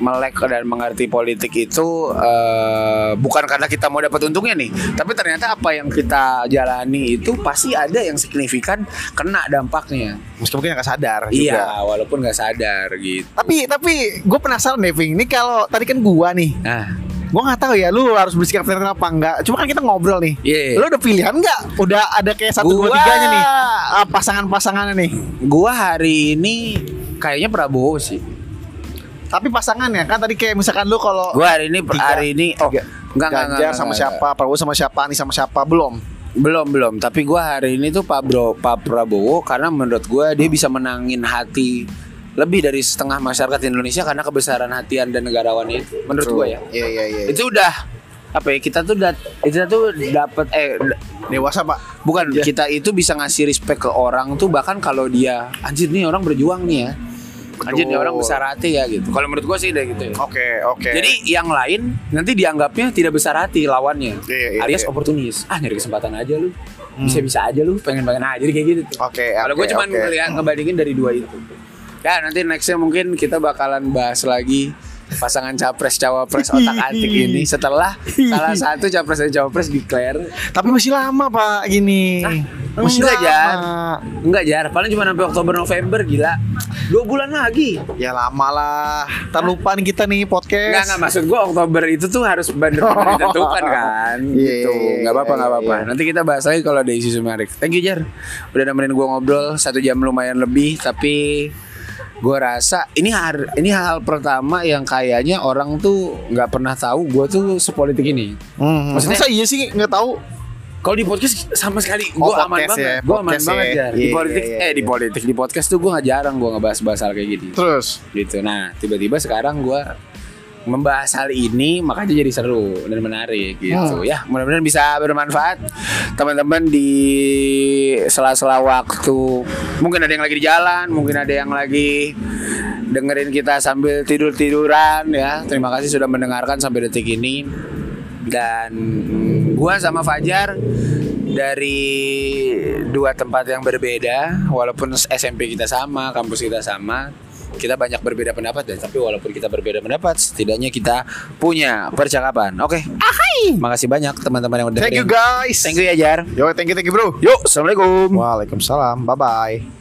S1: melek dan mengerti politik itu eh, bukan karena kita mau dapat untungnya nih tapi ternyata apa yang kita jalani itu pasti ada yang signifikan kena dampaknya.
S2: Meskipun nggak sadar
S1: iya
S2: juga.
S1: walaupun nggak sadar gitu.
S2: Tapi tapi gue penasaran deh, Ving. Ini kalau tadi kan gua nih,
S1: nah
S2: gua nggak tahu ya, lu harus bersikap netral apa enggak. Cuma kan kita ngobrol nih.
S1: Iya.
S2: Lu udah pilihan nggak? Udah ada kayak satu dua tiganya nih, Ah, pasangan-pasangannya nih.
S1: gua hari ini kayaknya Prabowo sih
S2: Tapi pasangannya kan tadi kayak misalkan lu kalau
S1: gua hari ini
S2: Tiga.
S1: hari ini oh
S2: Tiga.
S1: enggak enggak, enggak,
S2: sama
S1: enggak,
S2: siapa, Prabowo sama siapa, Anies sama siapa, belum.
S1: Belum belum, tapi gua hari ini tuh Pak Bro Pak Prabowo karena menurut gua dia bisa menangin hati lebih dari setengah masyarakat Indonesia karena kebesaran hatian dan negarawannya itu. Menurut gua ya.
S2: Iya iya iya.
S1: Itu udah apa ya kita tuh dat, kita tuh dapat eh
S2: dewasa, Pak.
S1: bukan
S2: Iya.
S1: kita itu bisa ngasih respect ke orang tuh bahkan kalau dia anjir nih orang berjuang nih ya. Anjir nih orang besar hati ya gitu. Kalau menurut gua sih udah gitu ya.
S2: Oke, oke.
S1: Jadi yang lain nanti dianggapnya tidak besar hati lawannya.
S2: Iya, iya,
S1: alias
S2: iya. Hmm.
S1: oportunis. Ah nyari kesempatan aja lu. Bisa-bisa aja lu pengen pengen aja jadi kayak gitu tuh.
S2: Oke,
S1: Kalau
S2: oke,
S1: gue cuma
S2: oke.
S1: ngeliat ngebandingin dari dua itu. Ya nanti nextnya mungkin kita bakalan bahas lagi pasangan capres cawapres otak atik ini setelah salah satu capres dan cawapres declare
S2: Tapi masih lama, Pak, gini. masih
S1: enggak,
S2: lama.
S1: enggak jar paling cuma sampai Oktober November gila dua bulan lagi
S2: Ya lama lah. Ntar lupa nih kita nih podcast.
S1: Enggak enggak maksud gua Oktober itu tuh harus bener-bener [LAUGHS] ditentukan kan
S2: Iya,
S1: gitu.
S2: iya,
S1: Enggak apa-apa
S2: iya,
S1: enggak apa-apa.
S2: iya.
S1: Nanti kita bahas lagi kalau ada isu menarik. Thank you Jar. Udah nemenin gua ngobrol satu jam lumayan lebih tapi gue rasa ini hal ini hal pertama yang kayaknya orang tuh nggak pernah tahu gue tuh sepolitik ini.
S2: Hmm.
S1: Maksudnya-
S2: Masa iya sih nggak tahu?
S1: Kalau di podcast sama sekali gue
S2: Oh,
S1: aman
S2: podcast
S1: banget,
S2: ya,
S1: gue aman
S2: podcast
S1: banget
S2: ya.
S1: ya. Di
S2: Iya,
S1: politik,
S2: iya,
S1: eh
S2: iya.
S1: di politik di podcast tuh gue nggak jarang gue ngebahas-bahas hal kayak gini.
S2: Terus
S1: Gitu. Nah tiba-tiba sekarang gue membahas hal ini makanya jadi seru dan menarik gitu
S2: Hmm.
S1: ya. Mudah-mudahan bisa bermanfaat. Teman-teman di sela-sela waktu mungkin ada yang lagi di jalan mungkin ada yang lagi dengerin kita sambil tidur tiduran ya. Terima kasih sudah mendengarkan sampai detik ini. Dan gua sama Fajar dari dua tempat yang berbeda walaupun SMP kita sama kampus kita sama kita banyak berbeda pendapat dan tapi walaupun kita berbeda pendapat setidaknya kita punya percakapan oke makasih banyak teman-teman yang udah
S2: thank you guys.
S1: thank you ya Jar
S2: Yo, thank you, thank you bro.
S1: yuk assalamualaikum
S2: Waalaikumsalam. Bye bye.